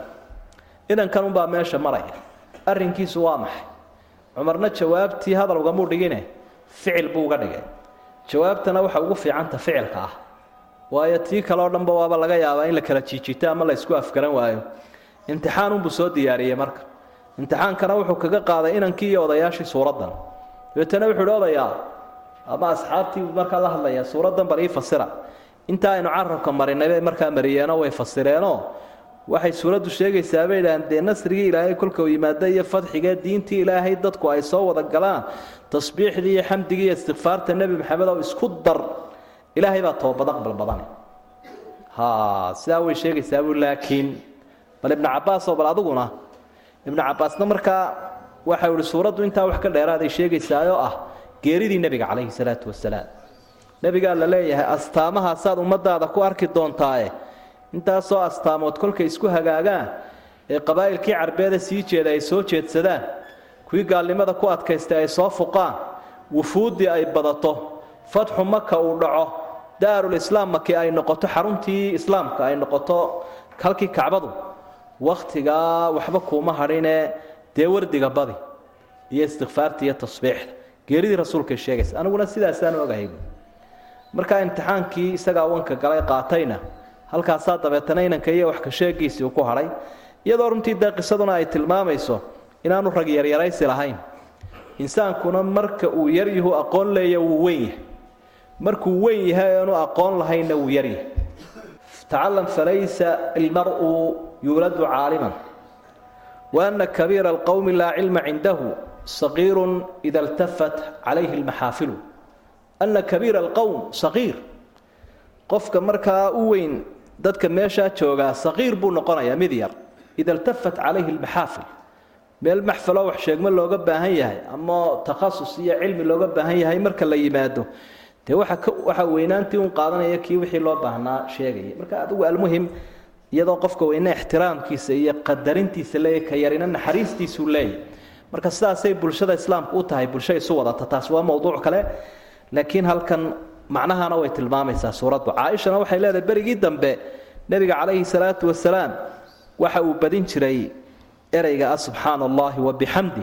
Inankan unbaa meesha maraya. Arrinkiisu waa maxay? Cumarna jawaabtii hadalgamuu dhigine ficil buu uga dhigay. Jawaabtana waxa ugu fiicanta ficilka ah. Waayo tii kaleoo dhanba waaba laga yaabaa in la kala jiijito ama la ysku afgaran waayo. Imtixaanunbuu soo diyaariyey marka imtixaankana wuxuu kaga qaaday inankii iyo odayaashii suuraddan. Dabeetana wuxuu hi odayaa ama asxaabtii buu la hadlayaa suuraddan bar ii fasira. Intaa aynu carabka marinay bay markaa mariyeenoo way fasireenoo. Waxay suuraddu sheegaysaa bay idhaaheen dee nasrigii ilaahay kolka uu yimaada iyo fadxiga diintii ilaahay dadku ay soo wada galaan tasbiixdii iyo xamdigii iyo istikfaarta nebi maxamed oo isku dar. Ilaahay baa toobad aqbal badane ha sidaa way sheegaysaa buu laakiin. Bal ibnu cabbaasoo bal adiguna ibnu cabbaasna markaa waxau ihi suuraddu intaa wax ka dheeraaday sheegaysaa oo ah geeridii nebiga calayhi salaatu wasalaam nebigaa la leeyahay astaamahaasaad ummadaada ku arki doontaaye intaasoo astaamood kolkay isku hagaagaan ee qabaa'ilkii carbeeda sii jeeda ay soo jeedsadaan kuwii gaalnimada ku adkaystay ay soo fuqaan wufuuddii ay badato fatxu maka uu dhaco daarulislaam maki ay noqoto xaruntii islaamka ay noqoto halkii kacbadu wakhtigaa waxba kuuma hadhine dee wardiga badi iyo istikfaarta iyo tasbiixda. Geeridii rasuulkay sheegaysa aniguna sidaasaan ogahay markaa imtixaankii isagaa wanka galay qaatayna halkaasaa dabeetana inanka iyo wax sheegiisii uu ku hadhay iyadoo runtii dee qisaduna ay tilmaamayso inaanu rag yaryaraysi lahayn. Insaankuna marka uu yaryahu aqoon leeya wuu weyn yahay. Markuu weyn yahay aanu aqoon lahaynna wuu yaryahay tacalam falaysa ilmar'u yuuladu caaliman waana kabiira alqowmi laa cilma cindahu saqiirun ida iltafat calayhi lmaxaafilu ana kabiira alqowm saqiir qofka markaa u weyn dadka meeshaa joogaa saqiir buu noqonayaa mid yar ida iltafat calayhi lmaxaafil meel maxfaloo wax sheegmo looga baahan yahay ama takhasus iyo cilmi looga baahan yahay marka la yimaado. Dee waxa weynaantii un qaadanaya kii wixii loo baahnaa sheegaya. Marka adigu almuhim iyadoo qofka weyne ixtiraamkiisa iyo qadarintiisa leeyahy ka yarina naxariistiisuu leeyahy marka sidaasay bulshada islaamku u tahay bulsho isu wadata taas waa mowduuc kale. Laakiin halkan macnahana way tilmaamaysaa suuraddu. Caaishana waxay leedahay berigii dambe nebiga calayhi salaatu wasalaam waxa uu badin jiray ereyga ah subxaana allahi wabixamdi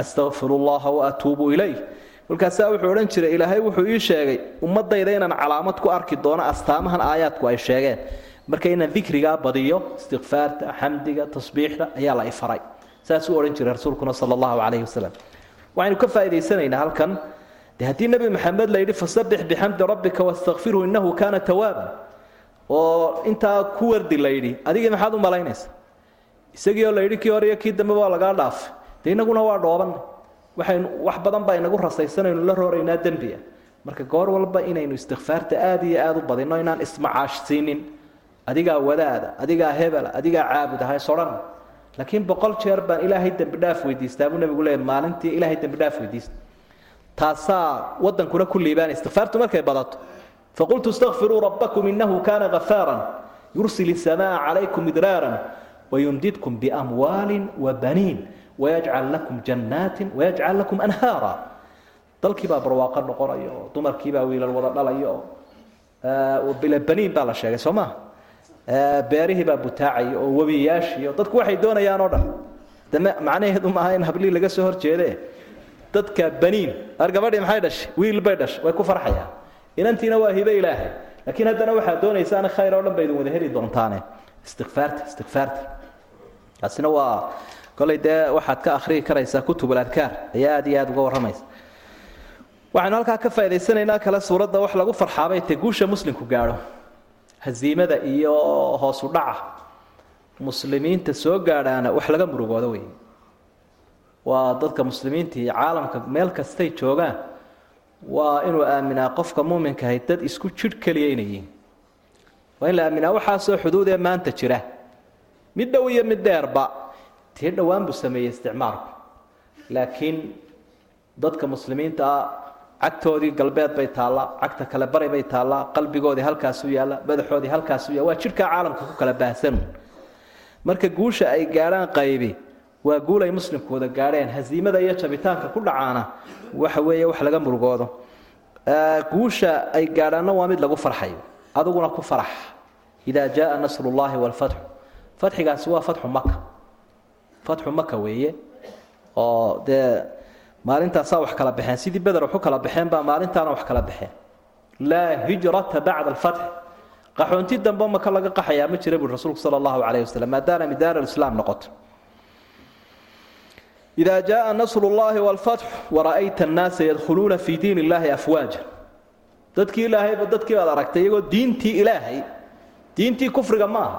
astaqfiru llaha waatuubu ilayh kolkaasaa wuxuu odhan jiray ilaahay wuxuu ii sheegay ummadayda inaan calaamad ku arki doono astaamahan aayaadku ay sheegeen marka inaan dikrigaa badiyo istikfaarta xamdiga tasbiixda ayaa la ifaray. Saasuu odhan jiray rasuulkuna sala allahu calayhi wasalam waxaynu ka faa'idaysanaynaa halkan de haddii nebi maxamed la yidhi fasabbix bixamdi rabbika wastakfirhu innahu kaana tawaaban oo intaa ku wardi la yidhi adigii maxaad u malaynaysa isagii oo la yidhi kii hore iyo kii dambe waa lagaa dhaafay dee innaguna waa dhooban. Waxaynu wax badan baa inagu rasaysanaynu la rooraynaa dembiga. Marka goor walba inaynu istikfaarta aad iyo aad u badinno inaan ismacaashsiinin adigaa wadaada adigaa hebela adigaa caabud ahays odhan laakiin boqol jeer baan ilaahay dembi dhaaf weydiistaa buu nabigu leeyahy maalintii ilaahay dembi dhaaf weydiista taasaa wadankuna ku liibaan istikfaartu markay badato. Faqultu istakfiruu rabbakum inahu kana gafaaran yursil isamaa calaykum idraaran wayumdidkum biamwaalin wabaniin wayajcal lakum jannaatin wayajcal lakum anhaara. Dalkiibaa barwaaqo noqonaya dumarkiibaa wiilal wada dhalaya bilabaniin baa la sheegay soo maa beerihiibaa butaacaya oo webiyaashiiyo dadku waxay doonayaan oo dhan. Macnaheedu maaha in hablii laga soo horjeede. Dadka baniin gabadhii maxay dhashay? Wiil bay dhashay way ku farxayaan. Inantiina waa hibe ilaahay. Laakiin haddana waxaad doonaysaan khayr oo dhan ba wada heli doontaane. Istikfaarta istikfaarta taasina waa kolay dee waxaad ka akhriyi karaysaa kutubul adkaar. Ayaa aad iyo aad uga warramaysa. Waxaynu halkaa ka faa'idaysanaynaa kale suuradda wax lagu farxaabay te guusha muslimku gaadho haziimada iyo hoosu dhaca. Muslimiinta soo gaadhaana wax laga murugoodo wey waa dadka muslimiinta caalamka meel kastay joogaan waa inuu aaminaa qofka muuminkahay dad isku jidh keliya inay yihiin. Waa in la aaminaa waxaasoo xuduud ee maanta jira. Mid dhow iyo mid dheerba tii dhowaan buu sameeyey isticmaalku. Laakiin dadka muslimiinta ah cagtoodii galbeed bay taallaa cagta kale bari bay taallaa qalbigoodii halkaasu yaalla madaxoodii halkaasu yaalla waa jidhkaa caalamka ku kala baahsan. Marka guusha ay gaadhaan qaybi waa guul ay muslimku gaadheen haziimada iyo jabitaanka ku dhacaana waxa weeye wax laga murugoodo guusha ay gaadhaanna waa mid lagu farxayo aduguna ku farax idaa jaaa nasru llahi waalfatxu fatxigaasi waa fatxu maka fatxu maka weeye oo dee maalintaasaa wax kala baxeen sidii beder waxu kala baxeen baa maalintaana wax kala baxeen. Laa hijrata bacda alfatx qaxoonti dambe maka laga qaxayaa ma jira buui rasuulku sala allahu calayh wasalam maadaana midaara lislaam noqoto idaa jaaa nasru llahi walfatxu wara'ayta annaasa yadkhuluuna fii diin illaahi afwaaja dadkii ilaahayba dadkii baad aragtay iyagoo diintii ilaahay diintii kufriga maaha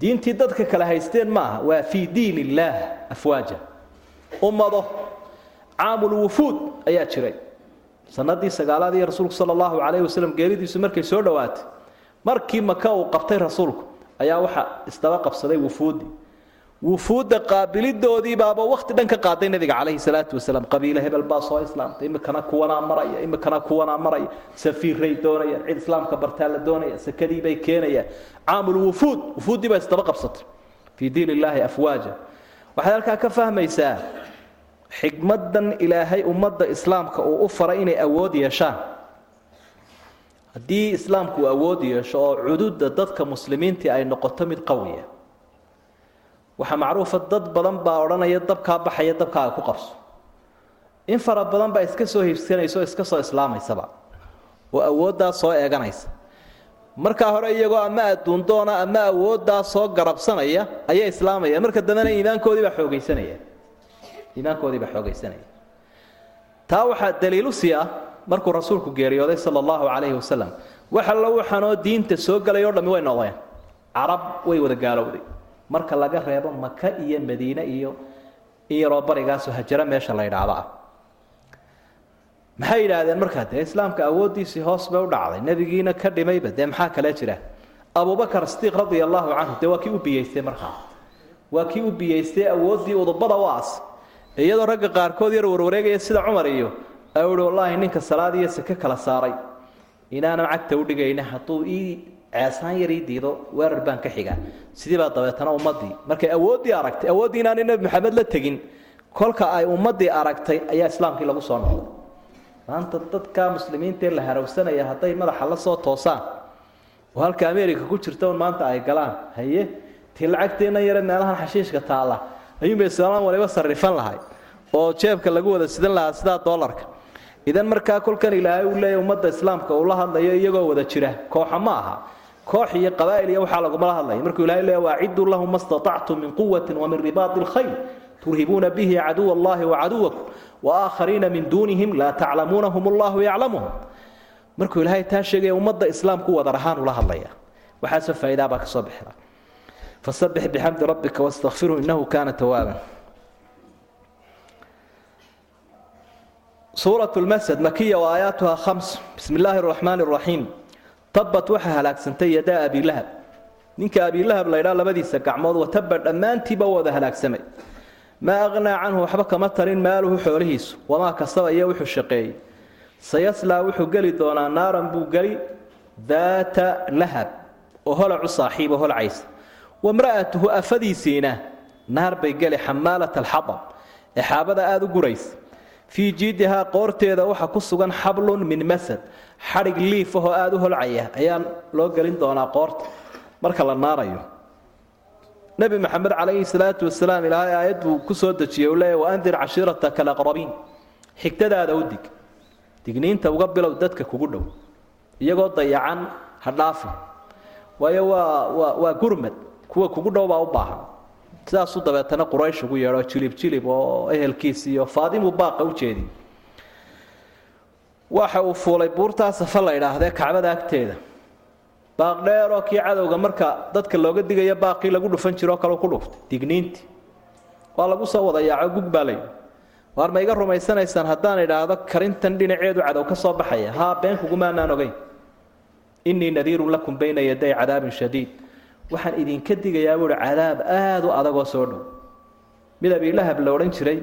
diintii dadka kala haysteen maaha waa fii diin illaah afwaaja ummado caamul wufuud ayaa jiray. Sanadii sagaalaadii rasuulku sala allahu calayhi wasalam geeridiisu markay soo dhowaatay markii maka uu qabtay rasuulku ayaa waxa isdaba qabsaday wufuudi wufuudda qaabilidoodii baaba wakti dhan ka qaaday nabiga calayhi salaatu wasalaam. Qabiile hebel baa soo islaamtay imikana kuwanaa maraya imikana kuwanaa maraya. Safiiray doonayaan cid islaamka bartaa la doonaya sakadii bay keenayaan caamul wufuud wufuuddii baa isdaba qabsatay. Fii diin illaahi afwaaja waxaad halkaa ka fahmaysaa xigmadan ilaahay ummadda islaamka uu u faray inay awood yeeshaan. Haddii islaamku uu awood yeesho oo cududa dadka muslimiintii ay noqoto mid qawiya waxaa macruufa dad badan baa odhanaya dabkaa baxaya dabkaaga ku qabso. In fara badan baa iska soo hiibsanaysa oo iska soo islaamaysaba oo awooddaa soo eeganaysa markaa hore iyagoo ama adduundoona ama awooddaa soo garabsanaya ayay islaamayaan marka dambena iimaankoodii baa xoogaysanaya iimaankoodii baa xoogaysanaya taa waxaa daliilu sii ah markuu rasuulku geeriyooday sala allahu calayhi wasalam wax allo waxaanoo diinta soo galay oo dhammi way noqdeen. Carab way wada gaalowday. Marka laga reebo maka iyo madiine iyo in yaroo barigaasoo hajaro meesha la yidhaahdo ah maxay yidhaahdeen markaa dee islaamka awooddiisii hoos bay u dhacday? Nebigiina ka dhimayba dee maxaa kale jira? Abubakar sidiiq radia allahu canhu dee waa kii u biyeystay markaa. Waa kii u biyeystay awooddii udubada u iyadoo ragga qaarkood yar warwareegaya sida cumar iyo ihi wallaahi ninka salaad iyo seke kala saaray. Inaanan cagta u dhigayna hadduu ii ceesaan yar ii diido weerar baan ka xigaa. Sidii baa dabeetana ummaddii. Markay awooddii aragtay awooddii inaanay nebi maxamed la tegin kolka ay ummaddii aragtay ayaa islaamkii lagu soo noqday maanta dadka muslimiinta la harawsanaya hadday madaxa la soo toosaan. Oo halka america ku jirta un maanta ay galaan. Haye tii yare meelahan xashiishka taalla. Ayuunbay islaam waliba sarrifan lahay oo jeebka lagu wada sidan lahaa sidaa doolarka idan markaa kolkan ilaahay uu leeyahy ummadda islaamka uu la hadlayo iyagoo wada jira. Kooxa ma aha. Koox iyo qabaa'il iyo waxaa lagumala hadlaya markuu ilahay leeyahy waaciduu lahum ma statactum min quwatin wa min ribaati alkhayl turhibuuna bihi caduwa allahi wacaduwakum waaaakhariina min duunihim laa taclamuunahum allahu yaclamuhum markuu ilaahay taa sheegaya ummadda islaamku wadar ahaan ula hadlaya waxaasoo faa'iidaabaa ka soo bixira fasabbix bixamdi rabbika wastakfirhu innahu kaana tawaaban suurat lmasjid makiya wa aayaatuhaa khams bismi illaahi araxmaani araxiim tabbat waxaa halaagsantay yadaa abilahab ninka abilahab laydhaa labadiisa gacmood wataba dhammaantiiba wada halaagsamay maa aqnaa canhu waxba kama tarin maaluhu xoolihiisu wamaa kasaba iyo wuxuu shaqeeyey. Sayaslaa wuxuu geli doonaa naaran buu geli daata lahab oo holacu saaxiibo holcaysa wamra'atuhu afadiisiina naar bay geli xamaalat alxatab ee xaabada aada u guraysa fii jiidihaa qoorteeda waxaa ku sugan xablun min masad xadhig liif ahoo aada u holcaya ayaa loo gelin doonaa qoorta. Marka la naarayo nebi maxamed calayhi salaatu wasalaam ilaahay aayad buu ku soo dejiyey uu leeya waandir cashiirataka alaqrabiin xigtadaada u dig. Digniinta uga bilow dadka kugu dhow. Iyagoo dayacan ha dhaafi. Waayo waa waa waa gurmad. Kuwa kugu dhow baa u baahan. Sidaasuu dabeetana quraysh ugu yeedho jilib jilib oo ehelkiis iyo faadimuu baaqa u jeediy waxa uu fuulay buurtaa safa la idhaahdee kacbada agteeda baaq dheeroo kii cadowga marka dadka looga digayo baaqii lagu dhufan jiroo kale ku dhuftay. Digniintii waa lagu soo wada gug baa layidhi waar ma iga rumaysanaysaan haddaan idhaahdo karintan dhinaceedu cadow ka soo baxaya? Haa been kugumaanaan ogeyn. Innii nadiirun lakum bayna yaday cadaabin shadiid. Waxaan idinka digayaa buuhi cadaab aada u adagoo soo dhow. Mid abiilahab la odhan jiray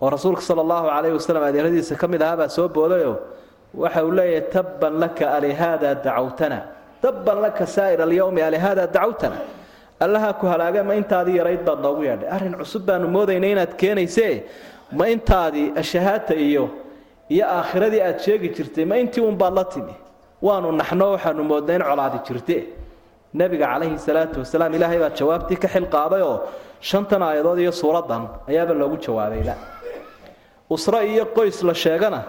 oo rasuulka sala allahu calayhi wasalam adeeradiisa ka mid ahaabaa soo boodayoo waxa uu leeyahay tabban laka alihaada dacawtana tabban laka saa'ir alyowmi alihaada dacawtana. Allaha ku halaagay ma intaadii yarayd baad noogu yeedhay. Arrin cusub baanu moodaynay inaad keenaysee. Ma intaadii ashahaata iyo iyo aakhiradii aad sheegi jirtay ma intii unbaad la timi waanu naxno waxaanu moodnay in colaadi jirte. Nebiga calayhi salaatu wasalaam ilaahay baa jawaabtii ka xil qaadayoo shantan aayadood iyo suuraddan ayaaba loogu jawaabayba usro iyo qoys la sheegana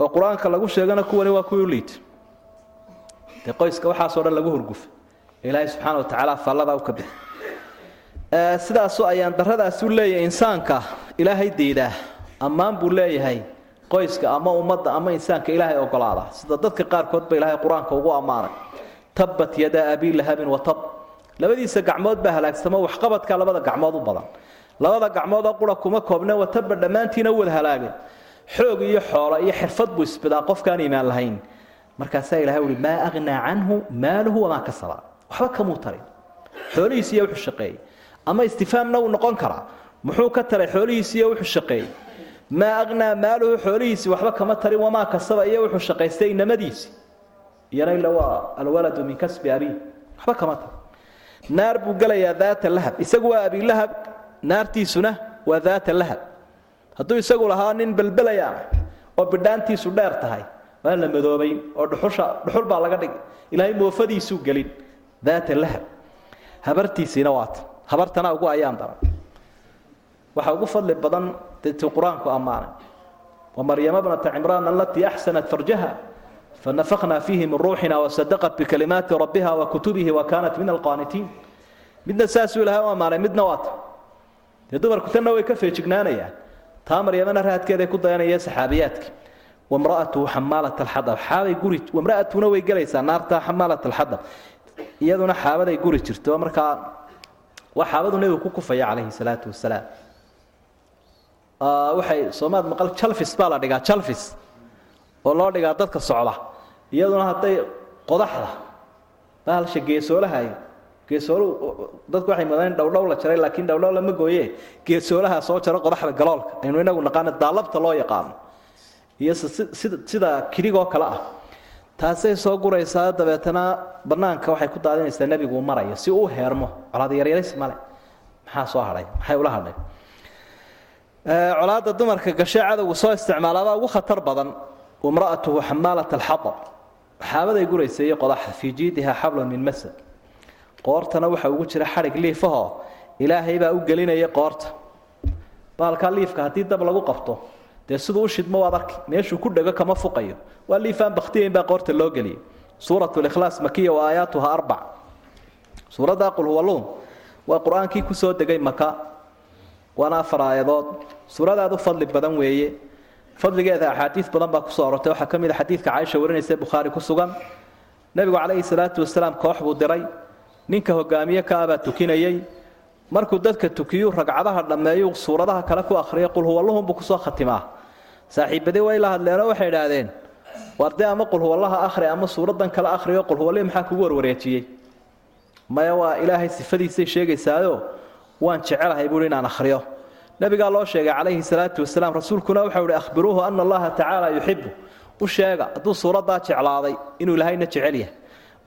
oo qur'aanka lagu sheegana kuwani waa kuwii u liita dee qoyska waxaasoo dhan lagu hurgufa ilaahay subxaana wa tacaala u ka bixi. Sidaasu ayaan daradaasi u leeyahay insaanka ilaahay diidaa ammaan buu leeyahay qoyska ama ummadda ama insaanka ilaahay ogolaada. Sida dadka qaarkood ba ilaahay qur'aanka ugu ammaanay. Tabbat yadaa abii lahabin wa tab. Labadiisa gacmood baa halaagsamo waxqabadka labada gacmood u badan. Labada gacmoodoo qura kuma koobne wataba dhammaantiina u wada halaageen xoog iyo xoolo iyo xirfad buu isbidaa qofkaan iimaan lahayn markaasaa ilahay uhi maa aghnaa canhu maaluhu wamaa kasaba. Waxba kamuu tarin xoolihiisiiyo wuxuu shaqeeyey. Ama istifaamna uu noqon karaa muxuu ka taray xoolihiisiiyo wuxuu shaqeeyey. Maa aghnaa maaluhu xoolihiisii waxba kama tarin wamaa kasaba iyo wuxuu shaqaystay inamadiisi iyana ila waa alwaladu min kasbi abii waxba kama tarin. Naar buu gelayaa daata lahab. Isagu waa abilahab naartiisuna waa daata lahab. Hadduu isagu lahaa nin belbelaya oo bidhaantiisu dheer tahay waa la madoobayn oo dhuxusha dhuxul baa laga dhigay. Ilaahay moofadiisuu gelin. Daata lahab. Habartiisiina waata habartana ugu ayaan daran waxaa ugu fadli badan deetuu qur'aanku ammaanay wamaryama bnata cimraan alatii axsanat farjaha fanafakhnaa fiihi min ruuxina wasadaqat bikalimaati rabbiha wa kutubihi wa kaanat min alqaanitiin. Midna saasuu ilahay u ammaanay midna waata dee dumarku tanna way ka feejignaanayaan. Taa maryamana raadkeeday ku dayanaya saxaabiyaadkii wamra'atuhu xamaalat alxadab xaabay guri wamra'atuna way gelaysaa naartaa xamaalat alxadab iyaduna xaabaday guri jirto markaa waa xaabadu nebigu ku kufaya calayhi salaatu wasalaam waxay soomaad maqal jalfis baa la dhigaa jalfis oo loo dhigaa dadka socda iyaduna hadday qodaxda bahalsha geesoolahayo geesoolu dadku waxay madaan dhowdhow la jaray laakiin dhowdhow lama gooye geesoolaha soo jaro qodaxda galoolka aynu inagu naqaano daalabta loo yaqaano iyo sida kidhigoo kale ah. Taasay soo guraysaa dabeetana banaanka waxay ku daadinaysaa nebigu marayo. Si uu heermo colaad yaryaris male. Maxaa soo hadhay? Maxay ula hadhay? Colaadda dumarka gashee cadowgu soo isticmaalaabaa ugu khatar badan imra'atuhu xamaalat alxatab xaabaday guraysa iyo qodaxa fii jiidiha xablun min masad. Qoortana waxa ugu jira xadhig liifahoo ilaahay baa u gelinaya qoorta. Baalkaa liifka haddii dab lagu qabto dee siduu u shidmo waad arki meeshuu ku dhego kama fuqayo. Waa liifaan bakhtiyayn baa qoorta loo geliyay suurat likhlaas makiya wa aayaatuha arbac. Suuradda qul huwa luum waa qur'aankii ku soo degay maka waana afar aayadood. Suuradaad u fadli badan weeye. Fadligeeda axaadiis badan baa ku soo arortay waxaa ka mid a xadiidka caaisha warinaysa bukhaari ku sugan. Nebigu calayhi salaatu wasalaam koox buu diray. Ninka hogaamiye ka abaa tukinayey markuu dadka tukiyuu ragcadaha dhammeeyuu suuradaha kale ku akhriyay qul huwa luhum buu ku soo khatimaa saaxiibadii way la hadleenoo waxay idhaahdeen waar dee ama qulhuwallaha akhri ama suuraddan kale akhriyo qulhuwallihii maxaa kugu warwareejiyey maya waa ilaahay sifadiisay sheegaysaayo waan jecelahay buui inaan akhriyo. Nabigaa loo sheegay calayhi salaatu wasalaam rasuulkuna waxau ihi ahbiruuhu ana allaha tacaala yuxibu u sheega hadduu suuraddaa jeclaaday inuu ilaahayna jecel yahay.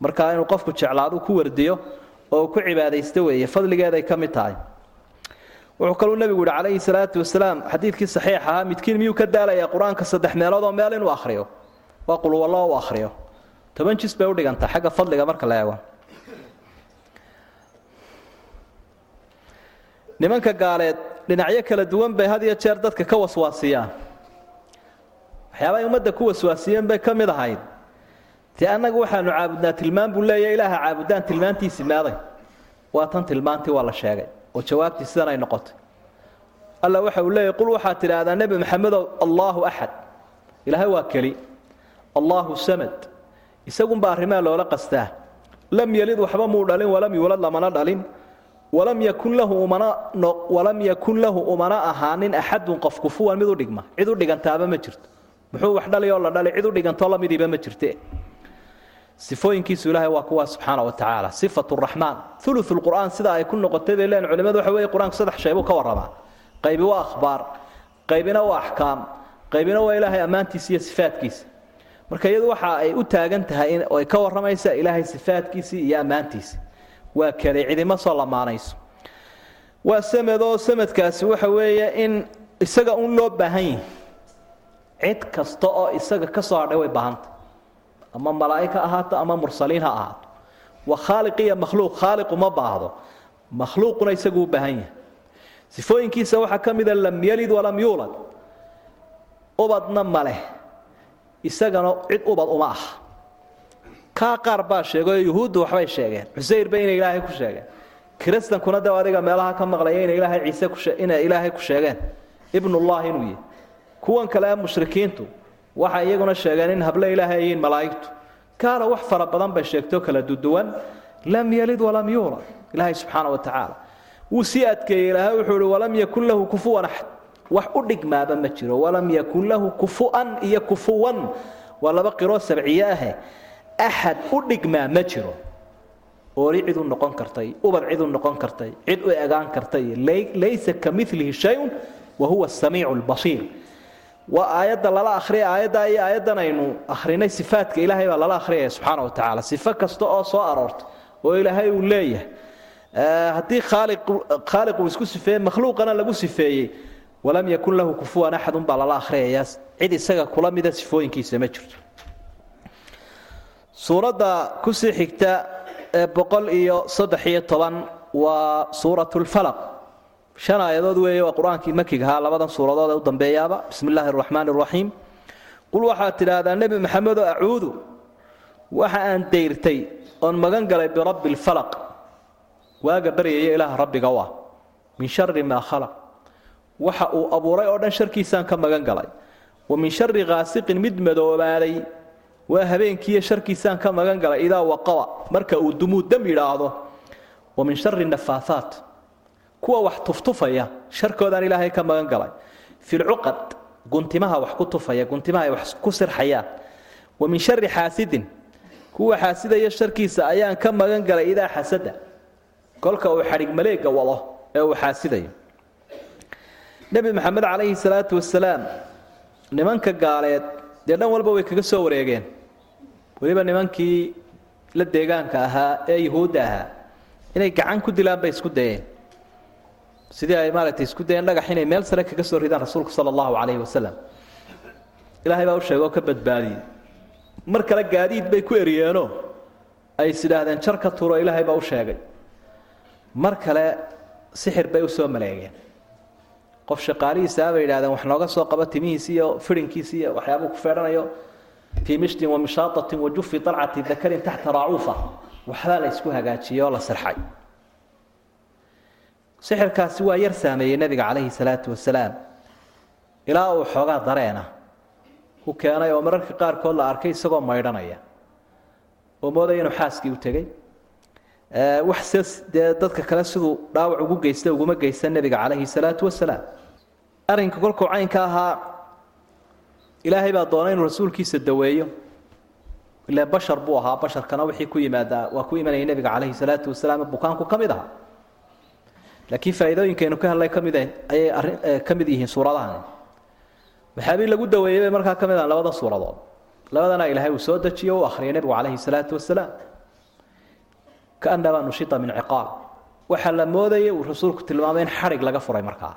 Markaa inuu qofku jeclaadu ku wardiyo oo ku cibaadaysto weeye fadligeeday ka mid tahay wuxuu kaluu nebigu yihi calayhi salaatu wasalaam xadiidkii saxiix ahaa midkiin miyuu ka daalayaa qur'aanka saddex meelood oo meel inuu akhriyo? Waa qulwallo u akhriyo. Toban jis bay udhigantaa xagga fadliga marka la eego. Nimanka gaaleed dhinacyo kala duwan bay had iyo jeer dadka ka waswaasiyaan. Waxyaabahay ummadda ku waswaasiyeen bay ka mid ahayd. Dee annagu waxaanu caabudnaa tilmaan buu leeya ilaaha caabudaan tilmaantiisi meeday waa tan tilmaantii waa la sheegay oo jawaabtii sidan ay noqotay. Alla waxa uu leeyahy qul waxaad tidhaahdaa nebi maxamedow allaahu axad ilaahay waa keli. Allaahu samad. Isagunba arrimaha loola qastaa. Lam yelid waxba muu dhalin walam yuulad lamana dhalin. Walam yakun lahu umana walam yakun lahu umana ahaanin axadun qof kufuwan mid u dhigma. Cid u dhigantaaba ma jirto. Muxuu wax dhali oo la dhali cid u dhigantoo lamidiiba ma jirte sifooyinkiisu ilaahay waa kuwaa subxaana wa tacaala sifatu raxmaan. Ulu lqur'aan sida ay ku noqotay bay leen culimadu waxa weye qur'aanku saddex shay buu ka warramaa qaybi waa akhbaar qaybina waa axkaam qaybina waa ilaahay ammaantiisa iyo sifaadkiisa marka iyadu waxa ay u taagan tahay ay ka warramaysa ilaahay sifaadkiisii iyo ammaantiisa. Waa kale cidima soo lamaanayso. Waa samedoo samadkaasi waxa weeye in isaga un loo baahan yihi cid kasta oo isaga ka soo hadhay way baahanta ama malaa'ig ha ahaato ama mursaliin ha ahaato. Waa khaaliq iyo makhluuq khaaliqu ma baahdo. Makhluuquna isagu u baahan yahay. Sifooyinkiisa waxaa ka mida lam yalid walam yuulad ubadna ma leh. Isagana cid ubad uma ah. Kaa qaar baa sheegay oo yuhuuddu waxbay sheegeen. Cusayr ba inay ilaahay ku sheegeen. Kiristankuna de adiga meelaha ka maqlaya inay ilaahay ciise inay ilaahay ku sheegeen. Ibnullah inuu yihi kuwan kale ee mushrikiintu waxay iyaguna sheegeen in hable ilaahay yihiin malaa'igtu. Gaala wax fara badan bay sheegtoo kala duduwan lam yalid walam yuulad ilaahay subxaana wa tacaala wuu sii adkeeyey ilaahay wuxuu ihi walam yakun lahu kufuwan axad wax u dhigmaaba ma jiro. Walam yakun lahu kufu'an iyo kufuwan. Waa laba qiroo sabciye ahe. Axad u dhigmaa ma jiro. Oori cid u noqon kartay ubad cid u noqon kartay cid u egaan kartay laysa ka milihi shayun wa huwa samiicu lbasiir waa aayadda lala akhriya aayaddaa iyo aayaddan aynu akhrinay sifaadka ilaahay baa lala akhriyaya subxaana wa tacaala sifo kasta oo soo aroorta oo ilaahay uu leeyahay. Haddii khaaliq uu isku sifeeye makhluuqana lagu sifeeyey walam yakun lahu kufuwan axadun baa lala akhriyayaa cid isaga kula mida sifooyinkiisa ma jirto. Suuradda ku sii xigta ee boqol iyo saddex iyo toban waa suurat lfalaq shan aayadood weeye waa qur'aankii makiga ahaa labadan suuradood ee u dambeeyaaba. Bismi illaahi araxiim qul waxaad tidhaahdaa nebi maxamedo acuudu waxa aan dayrtay oon magan galay birabbi lfalaq waaga baryaya ilaaha rabbiga u ah min shari maa khalaq. Waxa uu abuuray oo dhan sharkiisaan ka magan galay. Wa min shari khaasiqin mid madoobaaday waa habeenkiiyo sharkiisaan ka magan galay. Idaa waqaba marka uu dumuu dam yidhaahdo wa min shari nafaahaat kuwa wax tuftufaya sharkoodaan ilaahay ka magan galay. Filcuqad guntimaha wax ku tufaya guntimaha ay wax ku sirxayaan wa min shari xaasidin kuwa xaasidaya sharkiisa ayaan ka magan galay idaa xasada. Kolka uu xadhig maleega wado ee uu xaasidayo. Nebi maxamed calayhi salaatu wasalaam nimanka gaaleed dee dhan walba way kaga soo wareegeen. Weliba nimankii la deegaanka ahaa ee yuhuudda ahaa inay gacan ku dilaan bay isku dayeen sidii ay maaragtay isku dayeen dhagax inay meel sare kaga soo ridaan rasuulku sala allahu calayhi wasalam ilaahay baa u sheegay oo ka badbaadiyey. Mar kale gaadiid bay ku eriyeenoo ay is idhaahdeen jar ka turo ilaahay baa u sheegay. Mar kale sixir bay u soo maleegeen. Qof shaqaalihiisaa bay yidhahdeen wax nooga soo qabo timihiisi iyo fidhinkiisi iyo waxyaabuu ku feedhanayo. Fii mishtin wa mishaatatin wa jufi dalcati dakarin taxta raacuufa. Waxbaa la isku hagaajiyey oo la sirxay sixirkaasi waa yar saameeyey nebiga calayhi salaatu wasalaam. Ilaa uu xoogaa dareena. U keenay oo mararka qaarkood la arkay isagoo maydhanaya. Oo moodaya inuu xaaskii u tegey. Wax se dadka kale siduu dhaawac ugu geysta uguma geysan nebiga calayhi salaatu wasalaam. Arrinka kolkuu ahaa ilaahay baa doonay inuu rasuulkiisa daweeyo. Ilaan bashar buu ahaa basharkana wixii ku yimaadaa waa ku imanayay nebiga calayhi salaatu wasalaam bukaanku ka mid ahaa laakiin faa'iidooyinkaynu ka hadlay ka mid ayay arrin ka mid yihiin suuradahan. Waxaabii lagu daweeyey bay markaa ka mid ahan labada suuradood. Labadana ilaahay uu soo dejiyo u akhriyay nebigu calayhi salaatu wasalaam kaannamaa nushita min ciqaal waxaa la moodayay uu rasuulku tilmaamay in xadhig laga furay markaa.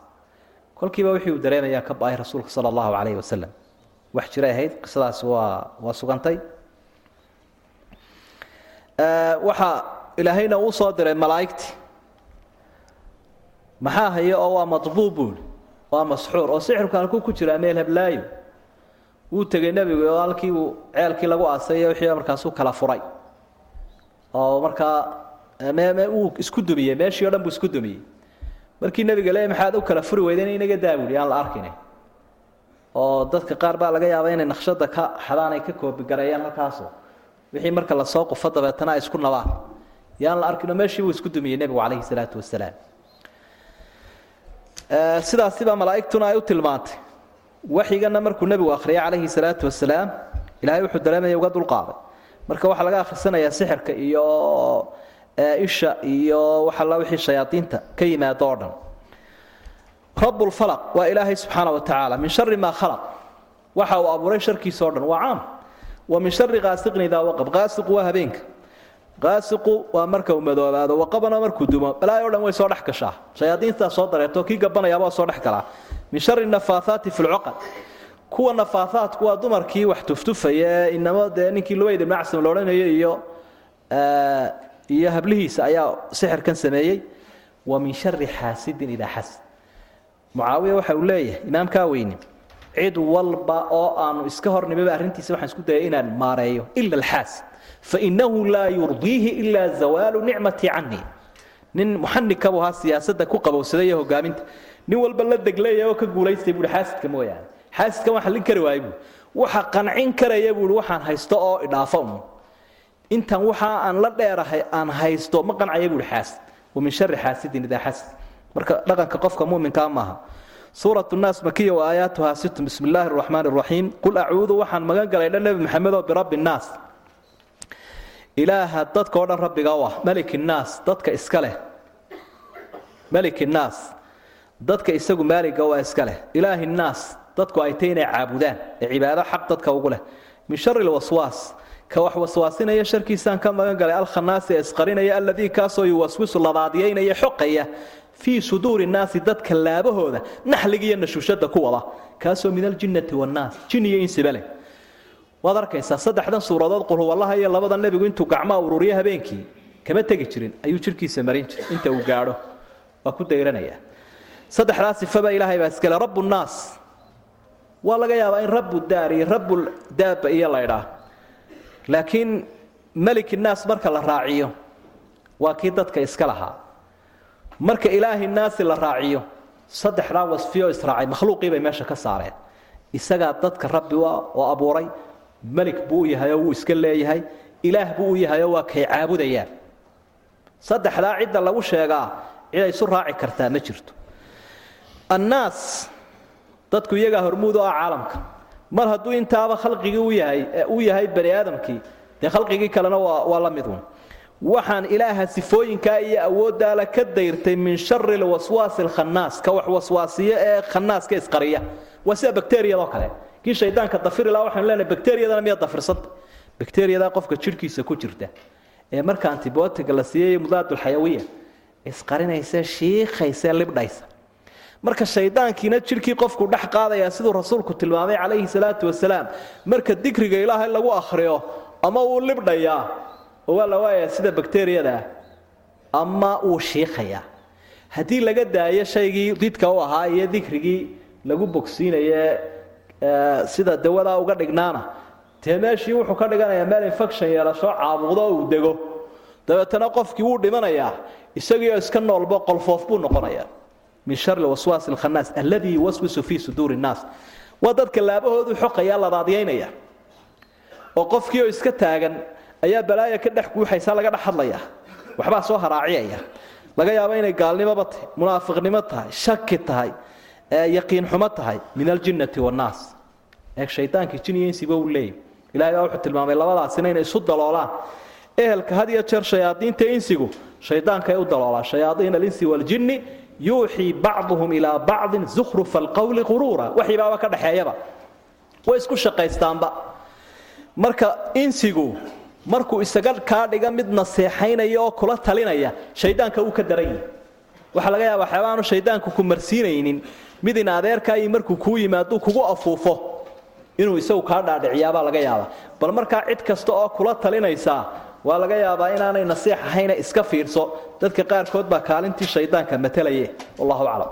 Kolkiiba wixii uu dareemayaa ka ba'ay rasuulka sala allahu calayhi wasalam wax jiray ahayd qisadaasi waa waa sugantay. Waxaa ilaahayna uu soo diray malaa'igtii maxaa haya oo waa madbuub buuli waa masxuur. Oo sixirku halkuu ku jiraa meel heblaayo. Wuu tegey nebigu oo halkii uu ceelkii lagu aasay wixii markaasuu kala furay. Oo markaa uu isku dumiyey. Meeshii o dhan buu isku dumiyey. Markii nebiga le maxaad u kala furi weyden inaga daabuli aan la arkin oo dadka qaar baa laga yaaba inay naqshada ka xadaan ka koobigareeyaan halkaaso wixii marka la soo qufo dabeetana ay isku nabaan. Yaan la arkinoo meeshii buu isku dumiyey nebigu calayhi salaatu wasalaam sidaasibaa malaa'igtuna ay u tilmaantay. Waxyigana markuu nebigu akhriyay calayhi salaatu wasalaam ilahay wuxuu dareemaya uga dulqaaday marka waxaa laga akhrisanayaa sixirka iyo isha iyo waxalla wixii shayaadiinta ka yimaado oo dhan. Rabbulfalaq waa ilaahay subxaana wa tacaala min shari maa khalaq. Waxa uu abuuray sharkiisa o dhan waa caam. Wa min shari qaasiqin idaa waqab. Qaasiqu waa habeenka qaasiqu waa marka uu madoobaado waqabana markuu dumo. Balaayo o dhan way soo dhex gashaa. Shayaadiintaa soo dareerto kii gabanayaaba soo dhex galaa. Min shari nafaathaati fi lcuqad kuwa nafaathaadku waa dumarkii wax tuftufaya ee inamo dee ninkii luweyd ibn acsim la odhanayo iyo iyo hablihiisa ayaa sixirkan sameeyey. Wa min shari xaasidin idaa xasad mucaawiya waxa uu leeyahay imaamkaa weyni cid walba oo aanu iska hornimaba arrintiisa waxaan isku dayay inaan maareeyo ila alxaasid fainahu laa yurdiihi ilaa zawaalu nicmatii canii nin muxanika buu ahaa siyaasadda ku qabowsaday iyo hogaaminta? nin walba la degleeya oo ka guulaystay buui xaasidka mooyaane xaasidkan waa xallin kari waaye buui waxa qancin karaya buui waxaan haysto oo idhaafo un intan waxa aan la dheerahay aan haysto ma qancaya buui xaasid. Wa min shari xaasidin idaa xasad marka dhaqanka qofka muminkaa maaha. Suurat naas makiya wa aayaatuhaa situ bismi illaahi araxmaan araxiim qul acuudu waxaan magan galay dhan nebi maxamed oo birabbi nnaas ilaaha dadka o dhan rabbiga u ah malik innaas dadka iska leh. Malik innaas dadka isagu maaliga waa iska leh. Ilaahi nnaas dadku ay tay inay caabudaan ee cibaado xaq dadka ugu leh. Min shari lwaswaas ka wax waswaasinaya sharkiisaan ka magan galay alkhanaasi isqarinaya alladii kaasoo yuwaswisu labaadiyaynaya xoqaya fii suduuri nnaasi dadka laabahooda naxliga iyo ku wada. Kaasoo min aljinnati wannaas jin iyo insiba leh waad arkaysaa saddexdan suuradood qulhuwallaha iyo labada nebigu intuu gacmaa ururiyo habeenkii kama tegi jirin ayuu jirkiisa marin jiray inta uu gaadho. Waa ku dayranaya. Saddexdaa sifaba ilaahay baa iskale rabu nnaas. Waa laga yaabaa in rabu daar iyo daaba iyo laydhaa laakiin melik innaas marka la raaciyo waa kii dadka iska lahaa. Marka ilaahi naasi la raaciyo saddexdaa wasfiyo israacay makhluuqii bay meesha ka saareen. Isagaa dadka rabbi oo abuuray melik buu u yahay oo wuu iska leeyahay. Ilaah buu u yahay oo waa kay caabudayaan saddexdaa cidda lagu sheegaa cid ay isu raaci kartaa ma jirto. Annaas dadku iyagaa hormuud oo ah caalamka. Mar hadduu intaaba khalqigii u yahay u yahay bani aadamkii dee khalqigii kalena waa waa la midun waxaan ilaaha sifooyinkaa iyo awooddaala ka dayrtay min shari lwaswaasi alkhannaas ka wax waswaasiyo ee khannaaska isqariya. Waa sida bakteriyadoo kale kii shaydaanka dafiri laha waxaanu leenahay bakteriyadana miyaad dafirsanta bakteriyadaa qofka jidhkiisa ku jirta ee marka antibiotiga la siiyay mudaadulxayawiya isqarinaysa shiikhaysa libdhaysa marka shaydaankiina jidhkii qofku dhex qaadaya siduu rasuulku tilmaamay calayhi salaatu wasalaam marka dikriga ilaahay lagu akhriyo ama uu libdhayaa oo waa la waayayaa sida bakteriyada ah ama uu shiikhayaa haddii laga daayo shaygii didka u ahaa iyo dikrigii lagu bogsiinaye sida dawadaa uga dhignaana. Dee meeshii wuxuu ka dhiganayaa meel infection yeelasho caabuqdo uu dego. Dabeetana qofkii wuu dhimanayaa isagiioo iska noolbo qolfoof buu noqonayaa. Min shari waswaasi alkhannaas alladii yuwaswisu fii suduuri nnaas waa dadka laabahoodu xoqaya labaadyaynaya oo qofkii iska taagan ayaa balaaya ka dhex guuxaysa laga dhex hadlaya waxbaa soo haraaciyaya. Laga yaabo inay gaalnimoba tahay munaafiqnimo tahay shaki tahay yaqiin xumo tahay min aljinnati wannaas eeg shaydaankii jin iyo insiba uu leeyahy ilahay baa wuxuu tilmaamay labadaasina inay isu daloolaan. Ehelka had iyo jeer shayaadiinta insigu shaydaankay u daloolaan. Shayaaiin alinsi waljinni yuuxii bacduhum ilaa bacdin zukhrufa alqowli quruura waxiibaaba ka dhaxeeyaba. Way isku shaqaystaanba. Marka insigu markuu isaga kaa dhiga mid naseexaynaya oo kula talinaya shaydaanka uu ka daran yahi waxaa laga yaaba waxyaaba aanu shaydaanku ku marsiinaynin mid in adeerkaayi markuu kuu yimaaduu kugu afuufo inuu isagu kaa dhaadhiciyaabaa laga yaabaa. Bal markaa cid kasta oo kula talinaysaa waa laga yaabaa inaanay nasiix ahayna iska fiirso. Dadka qaarkood baa kaalintii shaydaanka matalaye. Wallahu aclam